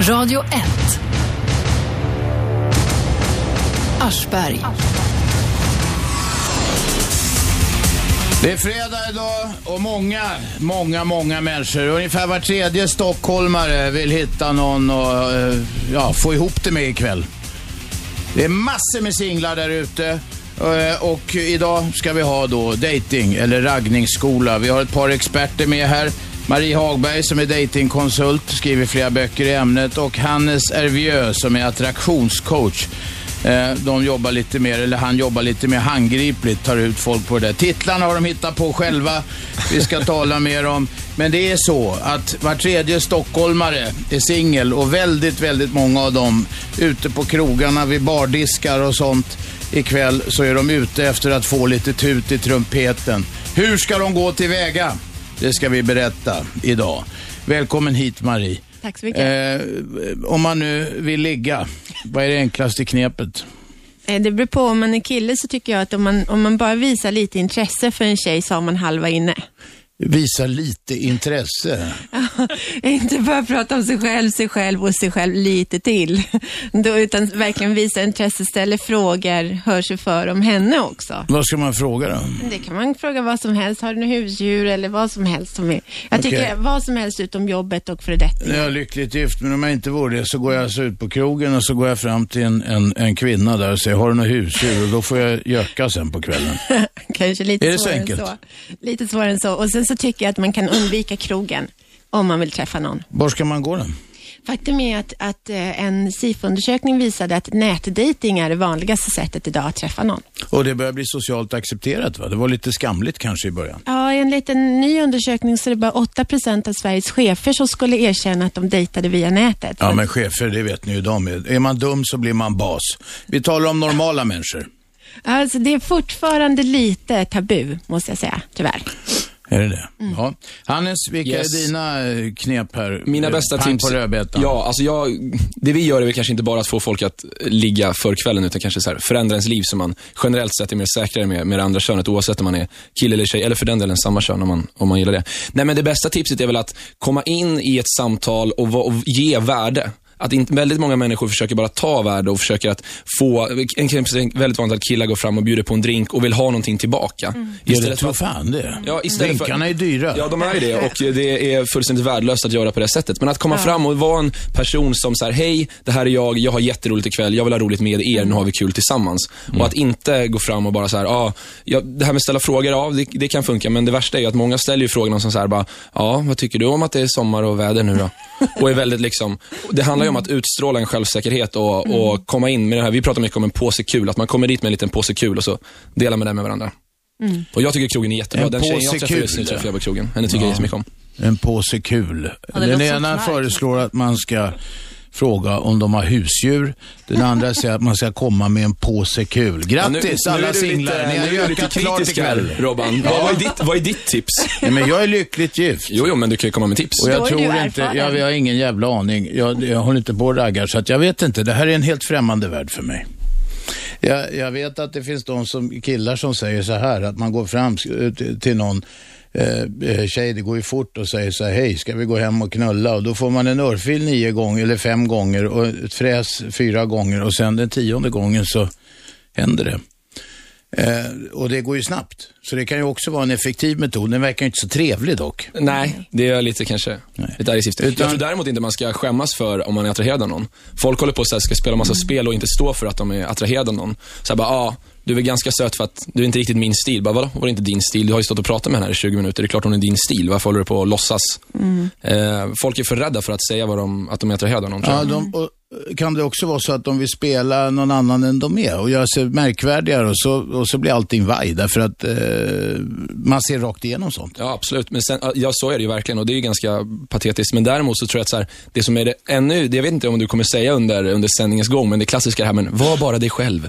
Radio 1. Aschberg. Det är fredag idag och många, många, många människor, ungefär var tredje stockholmare vill hitta någon och eh, ja, få ihop det med ikväll. Det är massor med singlar där ute. Eh, och idag ska vi ha då dating eller raggningsskola. Vi har ett par experter med här. Marie Hagberg som är datingkonsult, skriver flera böcker i ämnet och Hannes Ervieux som är attraktionscoach. Eh, de jobbar lite mer, eller han jobbar lite mer handgripligt, tar ut folk på det där. Titlarna har de hittat på själva. Vi ska tala mer om. Men det är så att var tredje stockholmare är singel och väldigt, väldigt många av dem ute på krogarna vid bardiskar och sånt ikväll så är de ute efter att få lite tut i trumpeten. Hur ska de gå tillväga? Det ska vi berätta idag. Välkommen hit Marie. Tack så mycket. Eh, om man nu vill ligga, vad är det enklaste knepet? Eh, Det beror på, om man är kille så tycker jag att om man, om man bara visar lite intresse för en tjej så har man halva inne. Visa lite intresse. Inte bara prata om sig själv, sig själv och sig själv lite till. Då, utan verkligen visa intresse, ställer frågor, hör sig för om henne också. Vad ska man fråga då? Det kan man fråga vad som helst. Har du några husdjur eller vad som helst som är. Jag tycker Okej. vad som helst utom jobbet och föredettingar. Jag är lyckligt gift, men om jag inte vore det så går jag alltså ut på krogen och så går jag fram till en, en, en kvinna där och säger, har du något husdjur? Och då får jag göka sen på kvällen. Kanske lite Är det så svårare enkelt? än så. Lite svårare än så. Och sen så tycker jag att man kan undvika krogen om man vill träffa någon. Var ska man gå då? Faktum är att, att eh, en SIFO-undersökning visade att nätdating är det vanligaste sättet idag att träffa någon. Och det börjar bli socialt accepterat va? Det var lite skamligt kanske i början. Ja, enligt en ny undersökning så är det bara 8% av Sveriges chefer som skulle erkänna att de dejtade via nätet. Ja men chefer, det vet ni ju de är. Är man dum så blir man bas. Vi talar om normala människor. Alltså, det är fortfarande lite tabu, måste jag säga, tyvärr. Är det det? Mm. Ja. Hannes, vilka Yes. är dina eh, knep här? Mina bästa pang tips. på rödbetan. Ja, alltså jag, det vi gör är väl kanske inte bara att få folk att ligga för kvällen, utan kanske så här, förändra ens liv så man generellt sett är mer säkrare med, med det andra könet, oavsett om man är kille eller tjej, eller för den delen samma kön om man, om man gillar det. Nej, men det bästa tipset är väl att komma in i ett samtal och, och ge värde. Att inte, väldigt många människor försöker bara ta värde och försöker att få, en väldigt vanligt att killar går fram och bjuder på en drink och vill ha någonting tillbaka. Ja, det Istället tror att- fan det. Ja, istället för- Drinkarna är dyra. Ja, de är ju det och det är fullständigt värdelöst att göra på det sättet. Men att komma fram och vara en person som säger hej, det här är jag, jag har jätteroligt ikväll, jag vill ha roligt med er, nu har vi kul tillsammans. Och att inte gå fram och bara så här, ah, ja, det här med att ställa frågor, ja, det, det kan funka, men det värsta är ju att många ställer ju frågorna som så här, bara, ja, vad tycker du om att det är sommar och väder nu då? Och är väldigt liksom, det handlar ju om att utstråla en självsäkerhet och, och komma in med det här, vi pratar mycket om en påse kul, att man kommer dit med en liten påse kul och så delar med den med varandra. Och jag tycker krogen är jättebra. En Den tjejen jag träffar just nu kul. träffar jag på krogen. Henne tycker jag jättemycket om. En påse kul. det Den ena knark. föreslår att man ska fråga om de har husdjur. Den andra säger att man ska komma med en påse kul. Grattis Ja, nu- nu alla singlar, lite- ni har nu är du gökat lite klart ikväll. Robban. Vad, vad, är ditt, vad är ditt tips? Nej, men jag är lyckligt gift. Jo, jo, men du kan ju komma med tips. Och jag tror inte, jag, jag har ingen jävla aning. Jag, jag håller inte på och raggar, så att jag vet inte. Det här är en helt främmande värld för mig. Jag, jag vet att det finns de som, killar som säger så här, att man går fram eh, till någon eh, eh, tjej, det går ju fort och säger så här, hej, ska vi gå hem och knulla? Och då får man en örfil nio gånger, eller fem gånger och ett fräs fyra gånger och sen den tionde gången så händer det. Eh, och det går ju snabbt. Så det kan ju också vara en effektiv metod. Den verkar ju inte så trevlig dock. Nej, det är lite kanske lite aggressivt. Utan- Jag tror däremot inte man ska skämmas för om man är attraherad av någon. Folk håller på att ska spela massa spel och inte stå för att de är attraherade av någon. Så här bara, ah, du är väl ganska söt för att du är inte riktigt min stil. Bara, vadå, var det inte din stil? Du har ju stått och pratat med henne här i 20 minuter. Det är klart hon är din stil. Varför håller du på att låtsas? Eh, folk är för rädda för att säga vad de, att de är attraherade av någon, Ja, de, och, kan det också vara så att de vill spela någon annan än de är och göra sig märkvärdigare och så, och så blir allting vaj därför att eh, man ser rakt igenom sånt. Ja, absolut. Men sen, ja, så är det ju verkligen och det är ju ganska patetiskt. Men däremot så tror jag att så här, det som är det ännu, det jag vet inte om du kommer säga under, under sändningens gång, men det klassiska här, men var bara dig själv.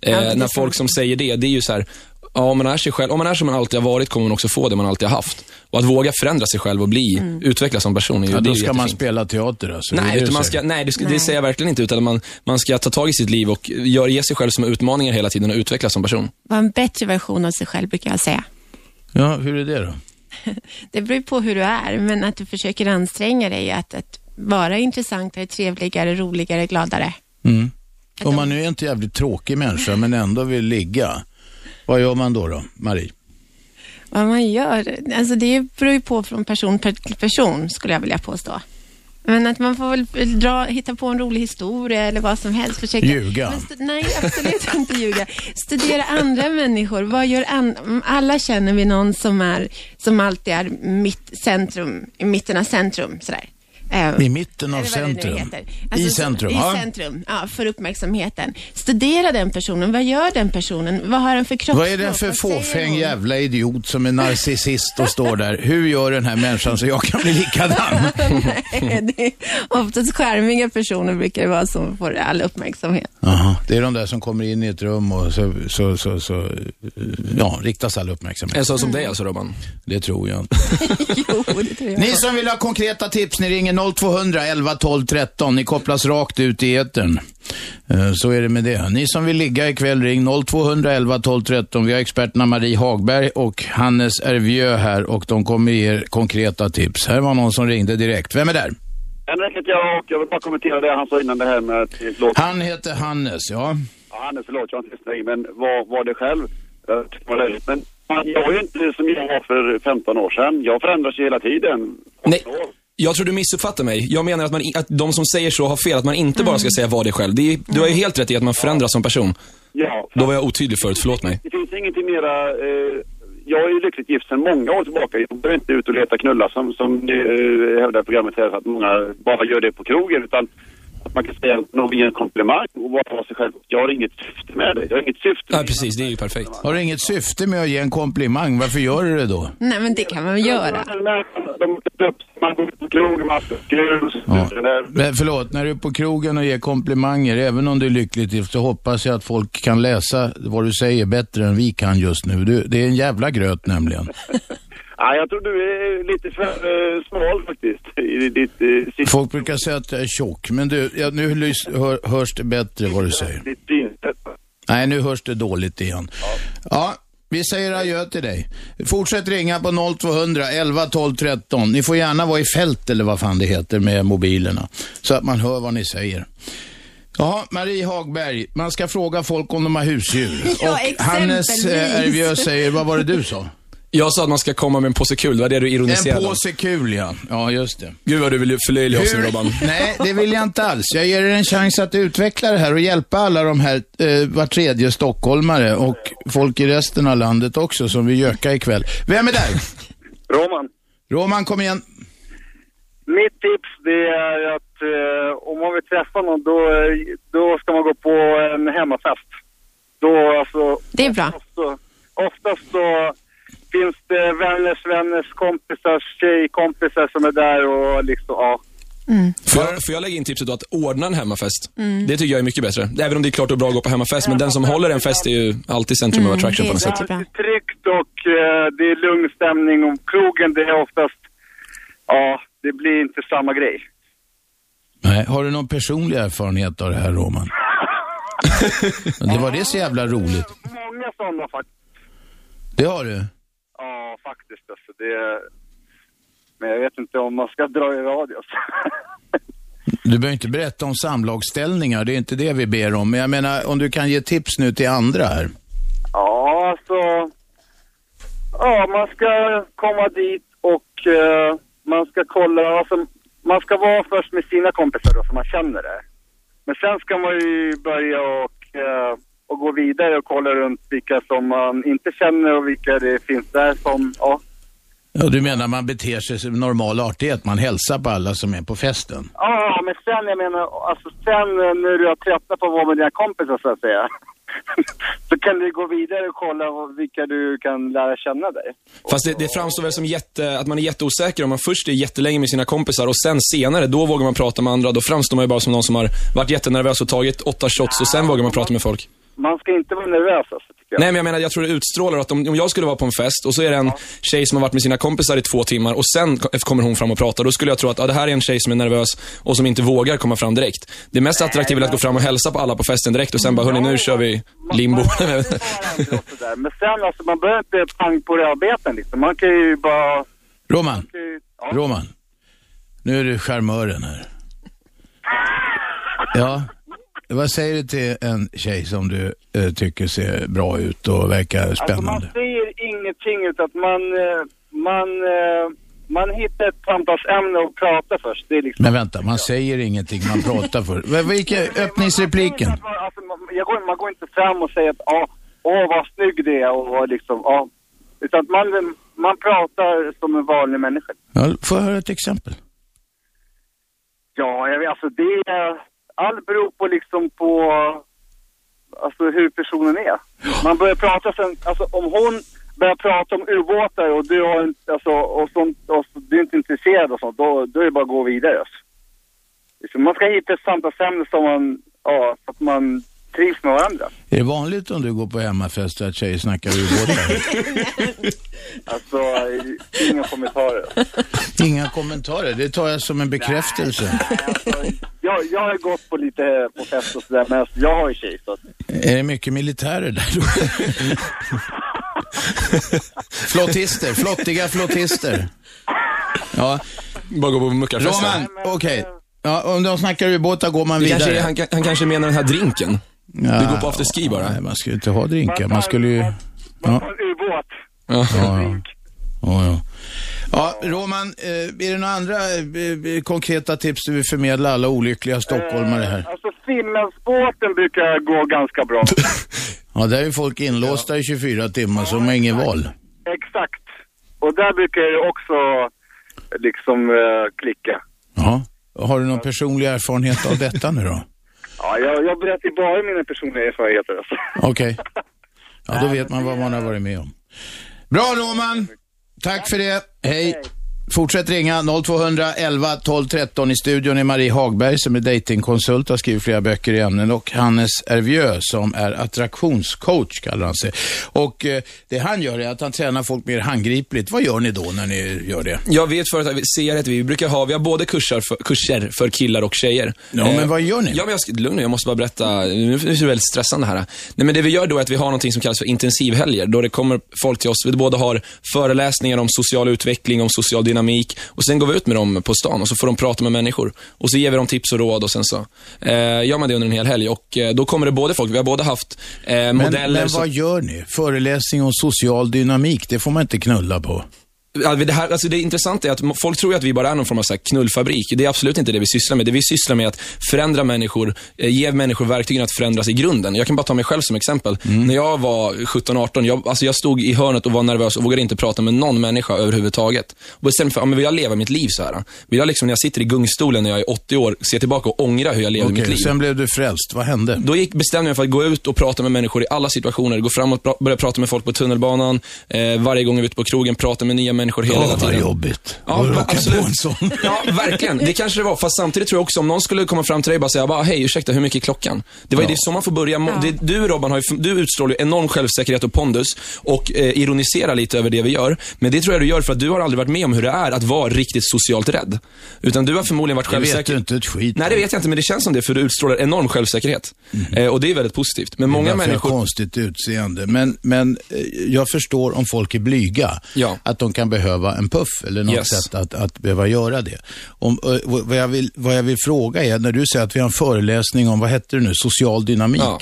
Eh, Ja, det när folk som säger det, det är ju så här, ja, om man är sig själv, om man är som man alltid har varit kommer man också få det man alltid har haft. Och att våga förändra sig själv och bli, utvecklas som person är ju, Ja, det då ska man jättefint. spela teater alltså. det Nej, det utan man säger. ska, nej, det, ska, det Nej. säger jag verkligen inte. Utan man, man ska ta tag i sitt liv och gör, ge sig själv som utmaningar hela tiden och utvecklas som person. Var en bättre version av sig själv, brukar jag säga. Ja, hur är det då? Det beror på hur du är, men att du försöker anstränga dig att, att vara intressantare, trevligare, roligare, gladare. Mm. Om man nu är inte jävligt tråkig människa men ändå vill ligga, vad gör man då, då Marie? Vad man gör? Alltså det beror ju på från person till person, skulle jag vilja påstå. Men att man får väl dra, hitta på en rolig historia eller vad som helst. Försöka. Ljuga? Nej, absolut inte ljuga. Studera andra människor. Vad gör an, alla känner vi någon som, är, som alltid är mitt centrum, i mitten av centrum. Sådär. Eh, I mitten av centrum? heter. I Alltså, centrum? I ja. centrum, ja, för uppmärksamheten. Studera den personen. Vad gör den personen? Vad har den för kroppsspråk? Vad är det för fåfäng hon? jävla idiot som är narcissist och står där? Hur gör den här människan så jag kan bli likadan? Nej, det är oftast skärmiga personer brukar det vara som får all uppmärksamhet. Aha, det är de där som kommer in i ett rum och så, så, så, så ja, riktas all uppmärksamhet. En sån som dig alltså Robban? Det tror jag inte. jo, det tror jag. Ni som vill ha konkreta tips, ni ringer 0200 11 12 13. Ni kopplas rakt ut i etern. Eh, Så är det med det. Ni som vill ligga ikväll, ring 0200 11 12 13. Vi har experterna Marie Hagberg och Hannes Ervieux här och de kommer ge er konkreta tips. Här var någon som ringde direkt. Vem är där? Henrik heter jag och jag vill bara kommentera det han sa innan det här med att låt... Han heter Hannes, ja. Ja, Hannes, förlåt, jag har inte lyssnat men vad var det själv? Jag var. Men jag är ju inte som jag var för 15 år sedan. Jag förändras ju hela tiden. Nej. Jag tror du missuppfattar mig. Jag menar att, man, att de som säger så har fel, att man inte bara ska säga vad det är själv. Det är, du har ju helt rätt i att man förändras som person. Ja, Då var jag otydlig förut, förlåt mig. det finns ingenting mera... Eh, jag är ju lyckligt gift sedan många år tillbaka. Jag behöver inte ut och leta knulla som, som eh, hävdar programmet här, att många bara gör det på krogen. Utan att man kan säga någon en komplimang och bara vara sig själv. Jag har inget syfte med det. Jag har inget syfte. Ja, precis. Det är ju perfekt. Har du inget syfte med att ge en komplimang? Varför gör du det då? Nej, men det kan man väl göra. De man går på krogen, man så- Ja. Men förlåt, när du är på krogen och ger komplimanger, även om du är lyckligt så hoppas jag att folk kan läsa vad du säger bättre än vi kan just nu. Du, det är en jävla gröt nämligen. Ja, jag tror du är lite för eh, smal faktiskt i ditt sitt, Folk brukar säga att jag är tjock, men du, ja, nu lys- hör, hörs det bättre vad du säger. Nej, nu hörs det dåligt igen. Ja, vi säger adjö till dig. Fortsätt ringa på 0200 11 12 13. Ni får gärna vara i fält eller vad fan det heter med mobilerna, så att man hör vad ni säger. Ja, Marie Hagberg, man ska fråga folk om de har husdjur. Ja, Och Hannes eh, säger, vad var det du sa? Jag sa att man ska komma med en påse kul, det var det du En ironiserade om. påse kul, ja. Ja, just det. Gud vad du vill förlöjliga oss nu Robban. Nej, det vill jag inte alls. Jag ger er en chans att utveckla det här och hjälpa alla de här eh, var tredje stockholmare och folk i resten av landet också som vill göka ikväll. Vem är där? Roman, Roman, kom igen. mitt tips det är att eh, om man vill träffa någon då, då ska man gå på en hemmafest. Då alltså... Det är bra. Oftast oftast så finns det vänners vänners kompisars tjejkompisar som är där och liksom, ja. Får jag, får jag lägga in tipset då att ordna en hemmafest? Det tycker jag är mycket bättre. Även om det är klart och bra att gå på hemmafest, men den som håller en fest är ju alltid centrum of attraction det på är något sätt. Det är tryggt och eh, det är lugn stämning och krogen det är oftast, ja, det blir inte samma grej. Nej, har du någon personlig erfarenhet av det här, Roman? Det var det så jävla roligt. Många sådana faktiskt. Det har du? Ja, faktiskt alltså. Det... Men jag vet inte om man ska dra i radio. Du behöver inte berätta om samlagsställningar, det är inte det vi ber om. Men jag menar, om du kan ge tips nu till andra här. ja, alltså. Ja, man ska komma dit och eh, man ska kolla. Alltså, man ska vara först med sina kompisar då, så man känner det. Men sen ska man ju börja och, eh, och gå vidare och kolla runt vilka som man inte känner och vilka det finns där som, ja. Ja, du menar man beter sig som normal artighet, man hälsar på alla som är på festen? Ja, men sen, jag menar, alltså sen eh, när du har tröttnat på att vara med dina kompisar så att säga. så kan du gå vidare och kolla vilka du kan lära känna dig. Fast det, det framstår väl som jätte, att man är jätteosäker om man först är jättelänge med sina kompisar och sen senare, då vågar man prata med andra. Då framstår man ju bara som någon som har varit jättenervös och tagit åtta shots och sen vågar man prata med folk. Man ska inte vara nervös alltså, tycker jag. Nej, men jag menar, jag tror det utstrålar att om, om jag skulle vara på en fest och så är det en tjej som har varit med sina kompisar i två timmar och sen ko- kommer hon fram och pratar, då skulle jag tro att ja, det här är en tjej som är nervös och som inte vågar komma fram direkt. Det mest attraktiva är att gå fram och hälsa på alla på festen direkt och sen bara, hörni, nu kör vi limbo. Man, man, man, men sen alltså, man behöver inte pang på rödbeten liksom. Man kan ju bara... Roman, ju- Ja. Roman. Nu är du charmören här. Ja. Vad säger du till en tjej som du eh, tycker ser bra ut och verkar Alltså man spännande? säger ingenting utan att man, eh, man, eh, man hittar ett samtalsämne och pratar först. Liksom... Men vänta, man säger ingenting, man pratar för. V- Vilka öppningsrepliken? Alltså, man, jag går, man går inte fram och säger att ja, åh vad snygg det är och vad liksom, ja. Utan att man, man pratar som en vanlig människa. Ja, får jag höra ett exempel? Ja, jag vet, alltså det är, allt beror på liksom på, alltså hur personen är. Man börjar prata sen, alltså om hon börjar prata om ubåtar och du har inte, alltså, och sånt, och så, du är inte intresserad och sånt, då, då är det bara att gå vidare. Alltså. Liksom, man ska hitta ett samtalsämne som man, ja, så att man trivs med varandra. Är det vanligt om du går på hemmafester att tjejer snackar ubåtar? Alltså, inga kommentarer. Inga kommentarer, det tar jag som en bekräftelse. Alltså, jag, jag har gått på lite på fest och sådär, men jag har ju tjej så Är det mycket militärer där då? flottister, flottiga flottister. Ja, Bara gå på muckarfesten. Roman, okej. Ja, om de snackar ubåtar går man Det vidare. kanske är, han, han kanske menar den här drinken. Ja, Du går på afterski bara. Nej, man ska ju inte ha drinkar. Man skulle ju... man Ja, tar ubåt. Ja. ja, ja. Ja, ja. Ja, Roman, eh, är det några andra eh, eh, konkreta tips du vill förmedla alla olyckliga stockholmare här? Alltså Finlandsbåten brukar gå ganska bra. Ja, där är folk inlåsta i 24 timmar, så de har ingen val. Exakt. Och där brukar det också liksom eh, klicka. Ja. Har du någon personlig erfarenhet av detta nu då? Ja, jag, jag berättar bara mina personliga erfarenheter alltså. Okej. Ja, då vet man vad man har varit med om. Bra Roman! Tack för det. Hej. Fortsätt ringa 0211 12 13 i studion är Marie Hagberg som är datingkonsult har skrivit flera böcker i ämnen och Hannes Ervieux som är attraktionscoach kallar han sig. Och eh, det han gör är att han tränar folk mer handgripligt. Vad gör ni då när ni gör det? Jag vet förut att CR heter vi, vi brukar ha, vi har både kurser för, kurser för killar och tjejer. Ja, Eh, men vad gör ni? Ja, men jag, ska- lugn nu, jag måste bara berätta. Nu är det väldigt stressande här. Nej, men det vi gör då är att vi har någonting som kallas för intensivhelger, då det kommer folk till oss. Vi både har föreläsningar om social utveckling, om social dynamik och sen går vi ut med dem på stan och så får de prata med människor. Och så ger vi dem tips och råd och sen så eh, gör man det under en hel helg. Och eh, då kommer det både folk, vi har både haft eh, Men, modeller men som- vad gör ni? Föreläsning om social dynamik, det får man inte knulla på. Ja, det, här, alltså det intressanta är att folk tror att vi bara är någon form av så här knullfabrik. Det är absolut inte det vi sysslar med. Det vi sysslar med är att förändra människor, eh, ge människor verktygen att förändras i grunden. Jag kan bara ta mig själv som exempel. När jag var 17-18, jag, alltså jag stod i hörnet och var nervös och vågade inte prata med någon människa överhuvudtaget. Och bestämde för, ja, men vill jag leva mitt liv så här? Vill jag liksom när jag sitter i gungstolen när jag är 80 år, se tillbaka och ångra hur jag levde Okej, mitt liv? sen blev du frälst. Vad hände? Då gick, bestämde jag mig för att gå ut och prata med människor i alla situationer. Gå fram och pra, börja prata med folk på tunnelbanan, eh, varje gång jag är ute på krogen, prata med nya människor hela, hela Åh, vad tiden. jobbigt. Ja, men råkat absolut. en sån? Ja, verkligen. Det kanske det var. Fast samtidigt tror jag också, om någon skulle komma fram till dig och bara säga, bara, hej, ursäkta, hur mycket är klockan? Det var ju Ja. det som man får börja. må- Det, du Robban, har ju, du utstrålar ju enorm självsäkerhet och pondus och eh, ironiserar lite över det vi gör. Men det tror jag du gör för att du har aldrig varit med om hur det är att vara riktigt socialt rädd. Utan du har förmodligen varit Det vet självsäker. du inte ett skit Nej, det vet jag inte, men det känns som det, för du utstrålar enorm självsäkerhet. Eh, och det är väldigt positivt. Men Många människor... människor... konstigt utseende. Men, men eh, jag förstår om folk är blyga. Ja. Att de kan behöva en puff eller något Yes. sätt att, att behöva göra det. Om, eh, vad, jag vill, vad jag vill fråga är, när du säger att vi har en föreläsning om, vad heter det nu, social dynamik. Ja.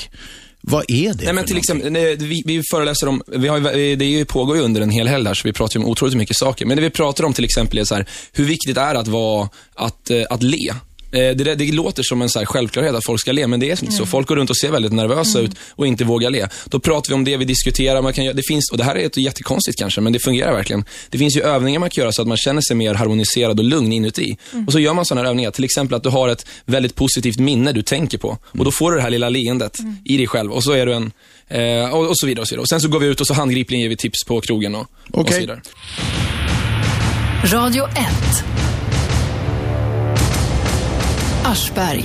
Vad är det Nej, men till exempel, nej, vi, vi föreläser om, vi har, det är ju- pågår ju under en hel helg här, så vi pratar ju om otroligt mycket saker. Men det vi pratar om till exempel är så här, hur viktigt det är att vara, att, eh, att le. Eh, Det, där- det låter som en så här självklarhet att folk ska le, men det är inte så. Folk går runt och ser väldigt nervösa ut och inte vågar le. Då pratar vi om det vi diskuterar. Man kan, det finns, och det här är ett jättekonstigt kanske, men det fungerar verkligen. Det finns ju övningar man kan göra så att man känner sig mer harmoniserad och lugn inuti. Och så gör man sådana övningar. Till exempel att du har ett väldigt positivt minne du tänker på. Och då får du det här lilla leendet i dig själv. Och så är du en, eh, och, och så vidare. Och så vidare. Och sen så går vi ut och så handgripligen ger vi tips på krogen och, och Okej. så vidare. Radio 1. Aschberg.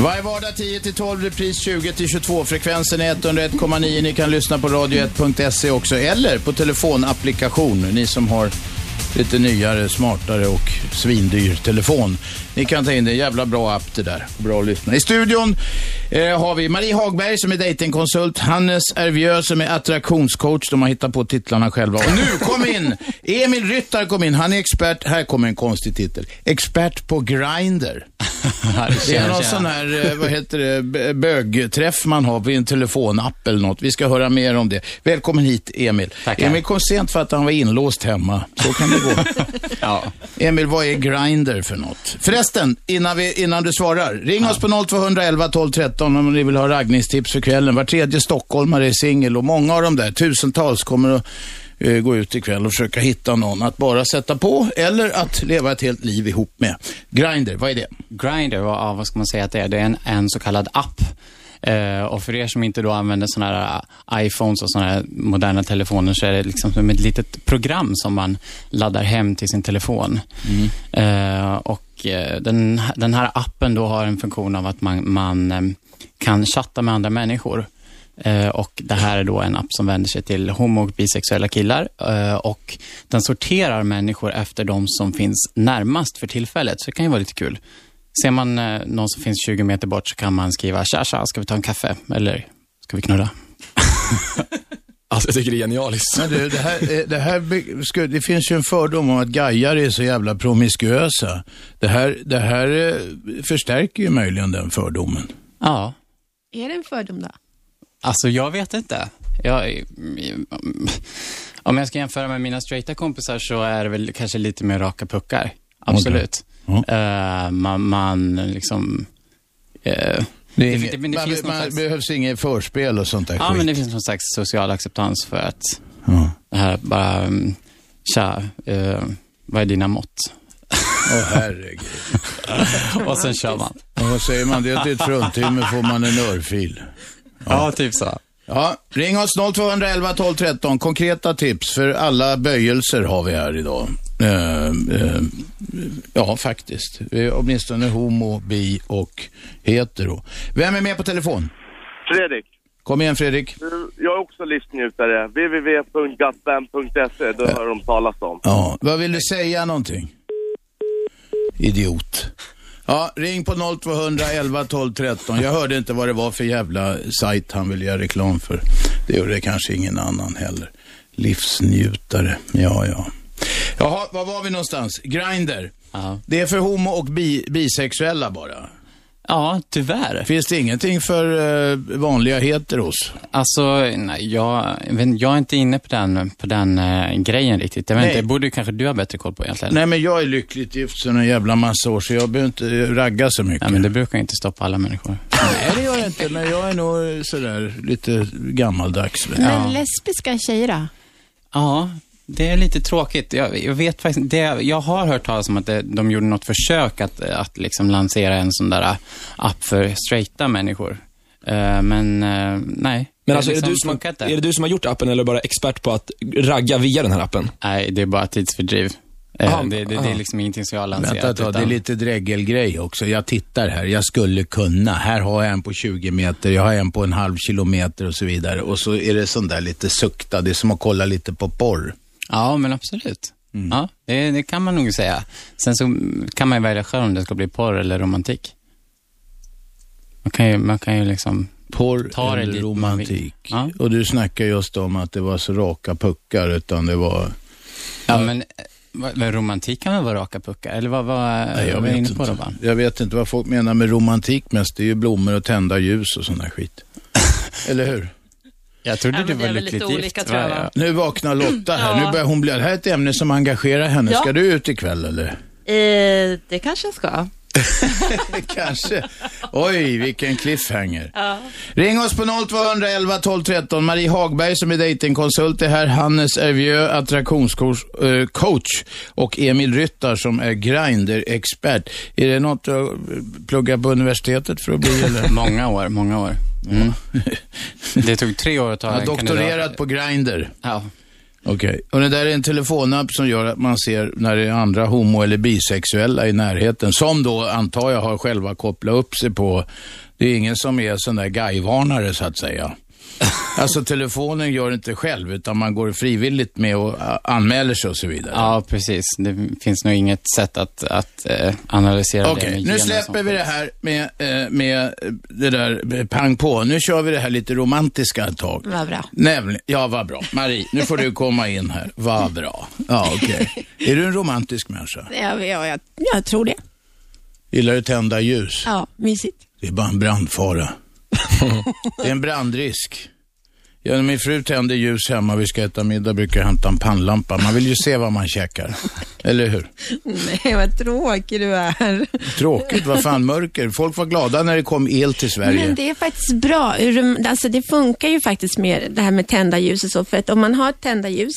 Varje vardag 10-12, repris 20-22. Frekvensen är 101,9. Ni kan lyssna på radio1.se också, eller på telefonapplikation, ni som har lite nyare, smartare och svindyr telefon. Ni kan ta in det, jävla bra app det där. Bra att lyssna. I studion eh, har vi Marie Hagberg som är datingkonsult, Hannes Ervieux som är attraktionscoach. De har hittat på titlarna själva. Och nu kom in, Emil Ryttar kom in. Han är expert, här kommer en konstig titel. Expert på Grindr. Det är någon sån här, eh, vad heter det, bögträff man har vid en telefonapp eller något. Vi ska höra mer om det. Välkommen hit Emil. Tackar. Emil kom sent för att han var inlåst hemma. Så kan det gå. Ja. Emil, vad är Grindr för något? Förresten, innan, vi, innan du svarar. Ring oss på 0211 12 13 om ni vill ha raggningstips för kvällen. Var tredje stockholmare är singel och många av de där, tusentals, kommer att eh, gå ut ikväll och försöka hitta någon att bara sätta på eller att leva ett helt liv ihop med. Grindr, vad är det? Grindr, vad, ja, vad ska man säga att det är? Det är en, en så kallad app. Eh, och för er som inte då använder sådana här eh, iPhones och sådana här moderna telefoner så är det liksom som ett litet program som man laddar hem till sin telefon. Eh, och Eh, den, den här appen då har en funktion av att man, man eh, kan chatta med andra människor. Eh, och det här är då en app som vänder sig till homo och bisexuella killar. Och den sorterar människor efter de som finns närmast för tillfället. Så det kan ju vara lite kul. Ser man någon som finns 20 meter bort så kan man skriva tja, tja, ska vi ta en kaffe? Eller ska vi knulla? Alltså jag tycker det är genialiskt. Men du, det, här, det, här, det finns ju en fördom om att gajar är så jävla promiskuösa. Det här, det här eh, förstärker ju möjligen den fördomen. Ja, Är det en fördom då? alltså jag vet inte. Jag, om jag ska jämföra med mina straighta kompisar så är det väl kanske lite mer raka puckar. Absolut. Ja. Eh, man, man liksom... eh, Det, Det- inget, men det man, man slags- behövs inget förspel och sånt där ja, skit. men det finns någon slags social acceptans för att Ja. det här bara, um, tja, eh, vad är dina mått? Åh herregud. Och sen kör man. Och vad säger man? Det är ett fruntimmer får man en örfil. Ja, typ så. Ja, ring oss 0211 12 13. Konkreta tips för alla böjelser har vi här idag. Eh, eh, ja, faktiskt. Vi är åtminstone homo, bi och hetero. Vem är med på telefon? Fredrik, Kom igen Fredrik. jag är också livsnjutare. www.gatbam.se, det hör de talas om. Ja, vad vill du säga någonting? Idiot. Ja, ring på 0211 12 13. Jag hörde inte vad det var för jävla sajt han ville göra reklam för. Det gjorde kanske ingen annan heller. Livsnjutare. Ja, ja. Jaha, var var vi någonstans? Grindr. Ja. Det är för homo och bi bisexuella bara. Ja, tyvärr. Finns det ingenting för eh, vanliga heteros? Alltså, nej, jag, jag är inte inne på den, på den eh, grejen riktigt. Jag vet Nej. inte, det borde ju kanske du ha bättre koll på egentligen. Nej, men jag är lyckligt gift sedan en jävla massa år, så jag behöver inte ragga så mycket. Ja, men det brukar inte stoppa alla människor. Nej, det gör jag inte, men jag är nog sådär lite gammaldags. Men lesbiska tjejer då? Ja, det är lite tråkigt. Jag, jag vet faktiskt det, Jag har hört talas om att det, de gjorde något försök att, att liksom lansera en sån där app för straighta människor. Eh, men eh, nej. Men alltså, är, liksom det du som är det du som har gjort appen eller bara expert på att ragga via den här appen? Nej, det är bara tidsfördriv. Eh, Aha, det, det, det är liksom ingenting som jag har lanserat. Vänta ett tag, det är utan- lite dräggelgrej också. Jag tittar här, jag skulle kunna. Här har jag en på 20 meter, jag har en på en halv kilometer och så vidare. Och så är det sån där lite sukta, det är som att kolla lite på porr. Ja, men absolut. Mm. Ja, det, det kan man nog säga. Sen så kan man ju välja själv om det ska bli porr eller romantik. Man kan ju, man kan ju liksom... Porr Ta eller romantik. Ja. Och du snackar just om att det var så raka puckar, utan det var... Ja, men eh, vad- vad, romantik kan väl vara raka puckar? Eller vad, vad, Nej, jag vad vet inte. på då? Jag vet inte vad folk menar med romantik mest. Det är ju blommor och tända ljus och sån där skit. Eller hur? Jag trodde Ja, det var lyckligt lite gift. olika, tror jag, va? Nu vaknar Lotta här. Ja. Nu börjar hon bli... Det här är ett ämne som engagerar henne. Ja. Ska du ut ikväll eller? Eh, det kanske jag ska. Kanske. Oj, vilken cliffhanger. Ring oss på 0211 12 13. Marie Hagberg som är datingkonsult är här. Hannes Ervieux, attraktionscoach eh, och Emil Ryttar som är Grindr-expert. Är det något du pluggar på universitetet för att bli eller? Många år, många år. Mm. Det tog tre år att ta har en doktorerat kandidat. på Grindr. Ja. Okej. Och det där är en telefonapp som gör att man ser när det är andra homo eller bisexuella i närheten. Som då, antar jag, har själva kopplat upp sig på. Det är ingen som är sån där guyvarnare så att säga. Alltså telefonen gör det inte själv, utan man går frivilligt med och anmäler sig och så vidare. Ja, precis. Det finns nog inget sätt att, att eh, analysera Okej, det med nu släpper vi det här med, eh, med det där eh, pang på. Nu kör vi det här lite romantiska ett tag. Vad bra. Nämligen, ja vad bra. Marie, nu får du komma in här. Vad bra. Ja, okej. Är du en romantisk människa? Ja, ja, jag, jag tror det. Gillar du tända ljus? Ja, mysigt. Det är bara en brandfara det är en brandrisk. Ja, min fru tänder ljus hemma, vi ska äta middag, brukar jag hämta en pannlampa. Man vill ju se vad man käkar. Eller hur? Nej, vad tråkig du är. Tråkigt, vad fan mörker. Folk var glada när det kom el till Sverige. Men det är faktiskt bra. Alltså det funkar ju faktiskt med det här med tända ljus och så. För att om man har tända ljus,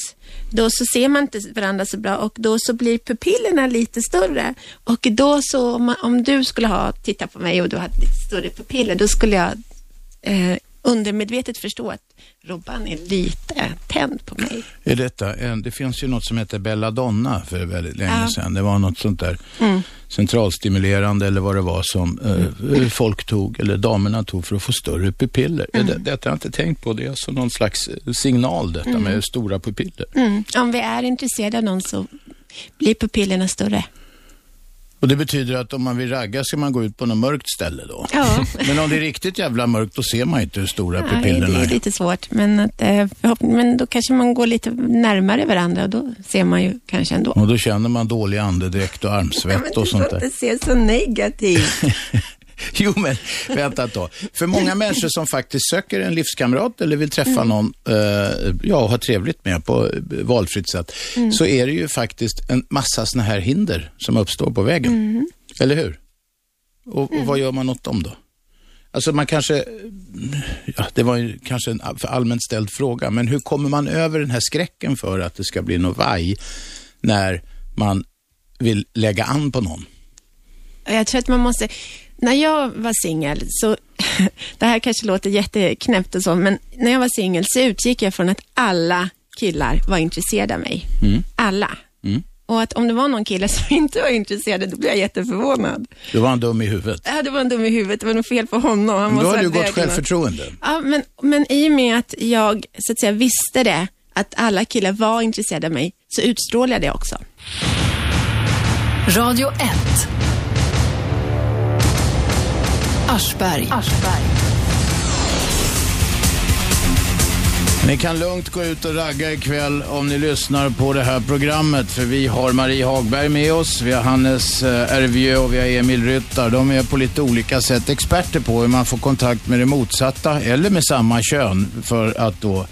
då så ser man inte varandra så bra och då så blir pupillerna lite större. Och då så, om, man, om du skulle ha tittat på mig och du hade lite större pupiller, då skulle jag eh, undermedvetet förstå att Robban är lite tänd på mig. Är detta en, det finns ju något som heter Belladonna för väldigt länge Ja. sedan. Det var något sånt där centralstimulerande eller vad det var som eh, folk tog, eller damerna tog för att få större pupiller. Mm. Det, detta har jag inte tänkt på. Det är alltså någon slags eh, signal detta med stora pupiller. Mm. Om vi är intresserade av någon så blir pupillerna större. Och det betyder att om man vill ragga ska man gå ut på något mörkt ställe då. Ja. Men om det är riktigt jävla mörkt då ser man inte hur stora Nej, pupillerna det är är. lite svårt, men, att, eh, men då kanske man går lite närmare varandra och då ser man ju kanske ändå. Och då känner man dålig andedräkt och armsvett och sånt där. inte se så negativt. Jo, men vänta ett tag. För många människor som faktiskt söker en livskamrat eller vill träffa någon, eh, ja, och ha trevligt med på eh, valfritt sätt, så är det ju faktiskt en massa såna här hinder som uppstår på vägen. Eller hur? Och, och vad gör man åt dem då? Alltså man kanske, ja, det var ju kanske en allmänt ställd fråga, men hur kommer man över den här skräcken för att det ska bli något vaj när man vill lägga an på någon? Jag tror att man måste... När jag var singel, så... Det här kanske låter jätteknäppt och så, men när jag var singel så utgick jag från att alla killar var intresserade av mig. Alla. Och att om det var någon kille som inte var intresserad, då blev jag jätteförvånad. Då var han dum i huvudet. Ja, det var en dum i huvudet, det var nog fel på honom. Han Men då måste har ha du gott självförtroende. Ja, men, men i och med att jag så att säga visste det, att alla killar var intresserade av mig, så utstrålade jag det också. Radio 1. Aschberg. Ni kan lugnt gå ut och ragga ikväll om ni lyssnar på det här programmet. För vi har Marie Hagberg med oss, vi har Hannes eh, Ervieu och vi har Emil Ryttar. De är på lite olika sätt experter på hur man får kontakt med det motsatta eller med samma kön för att då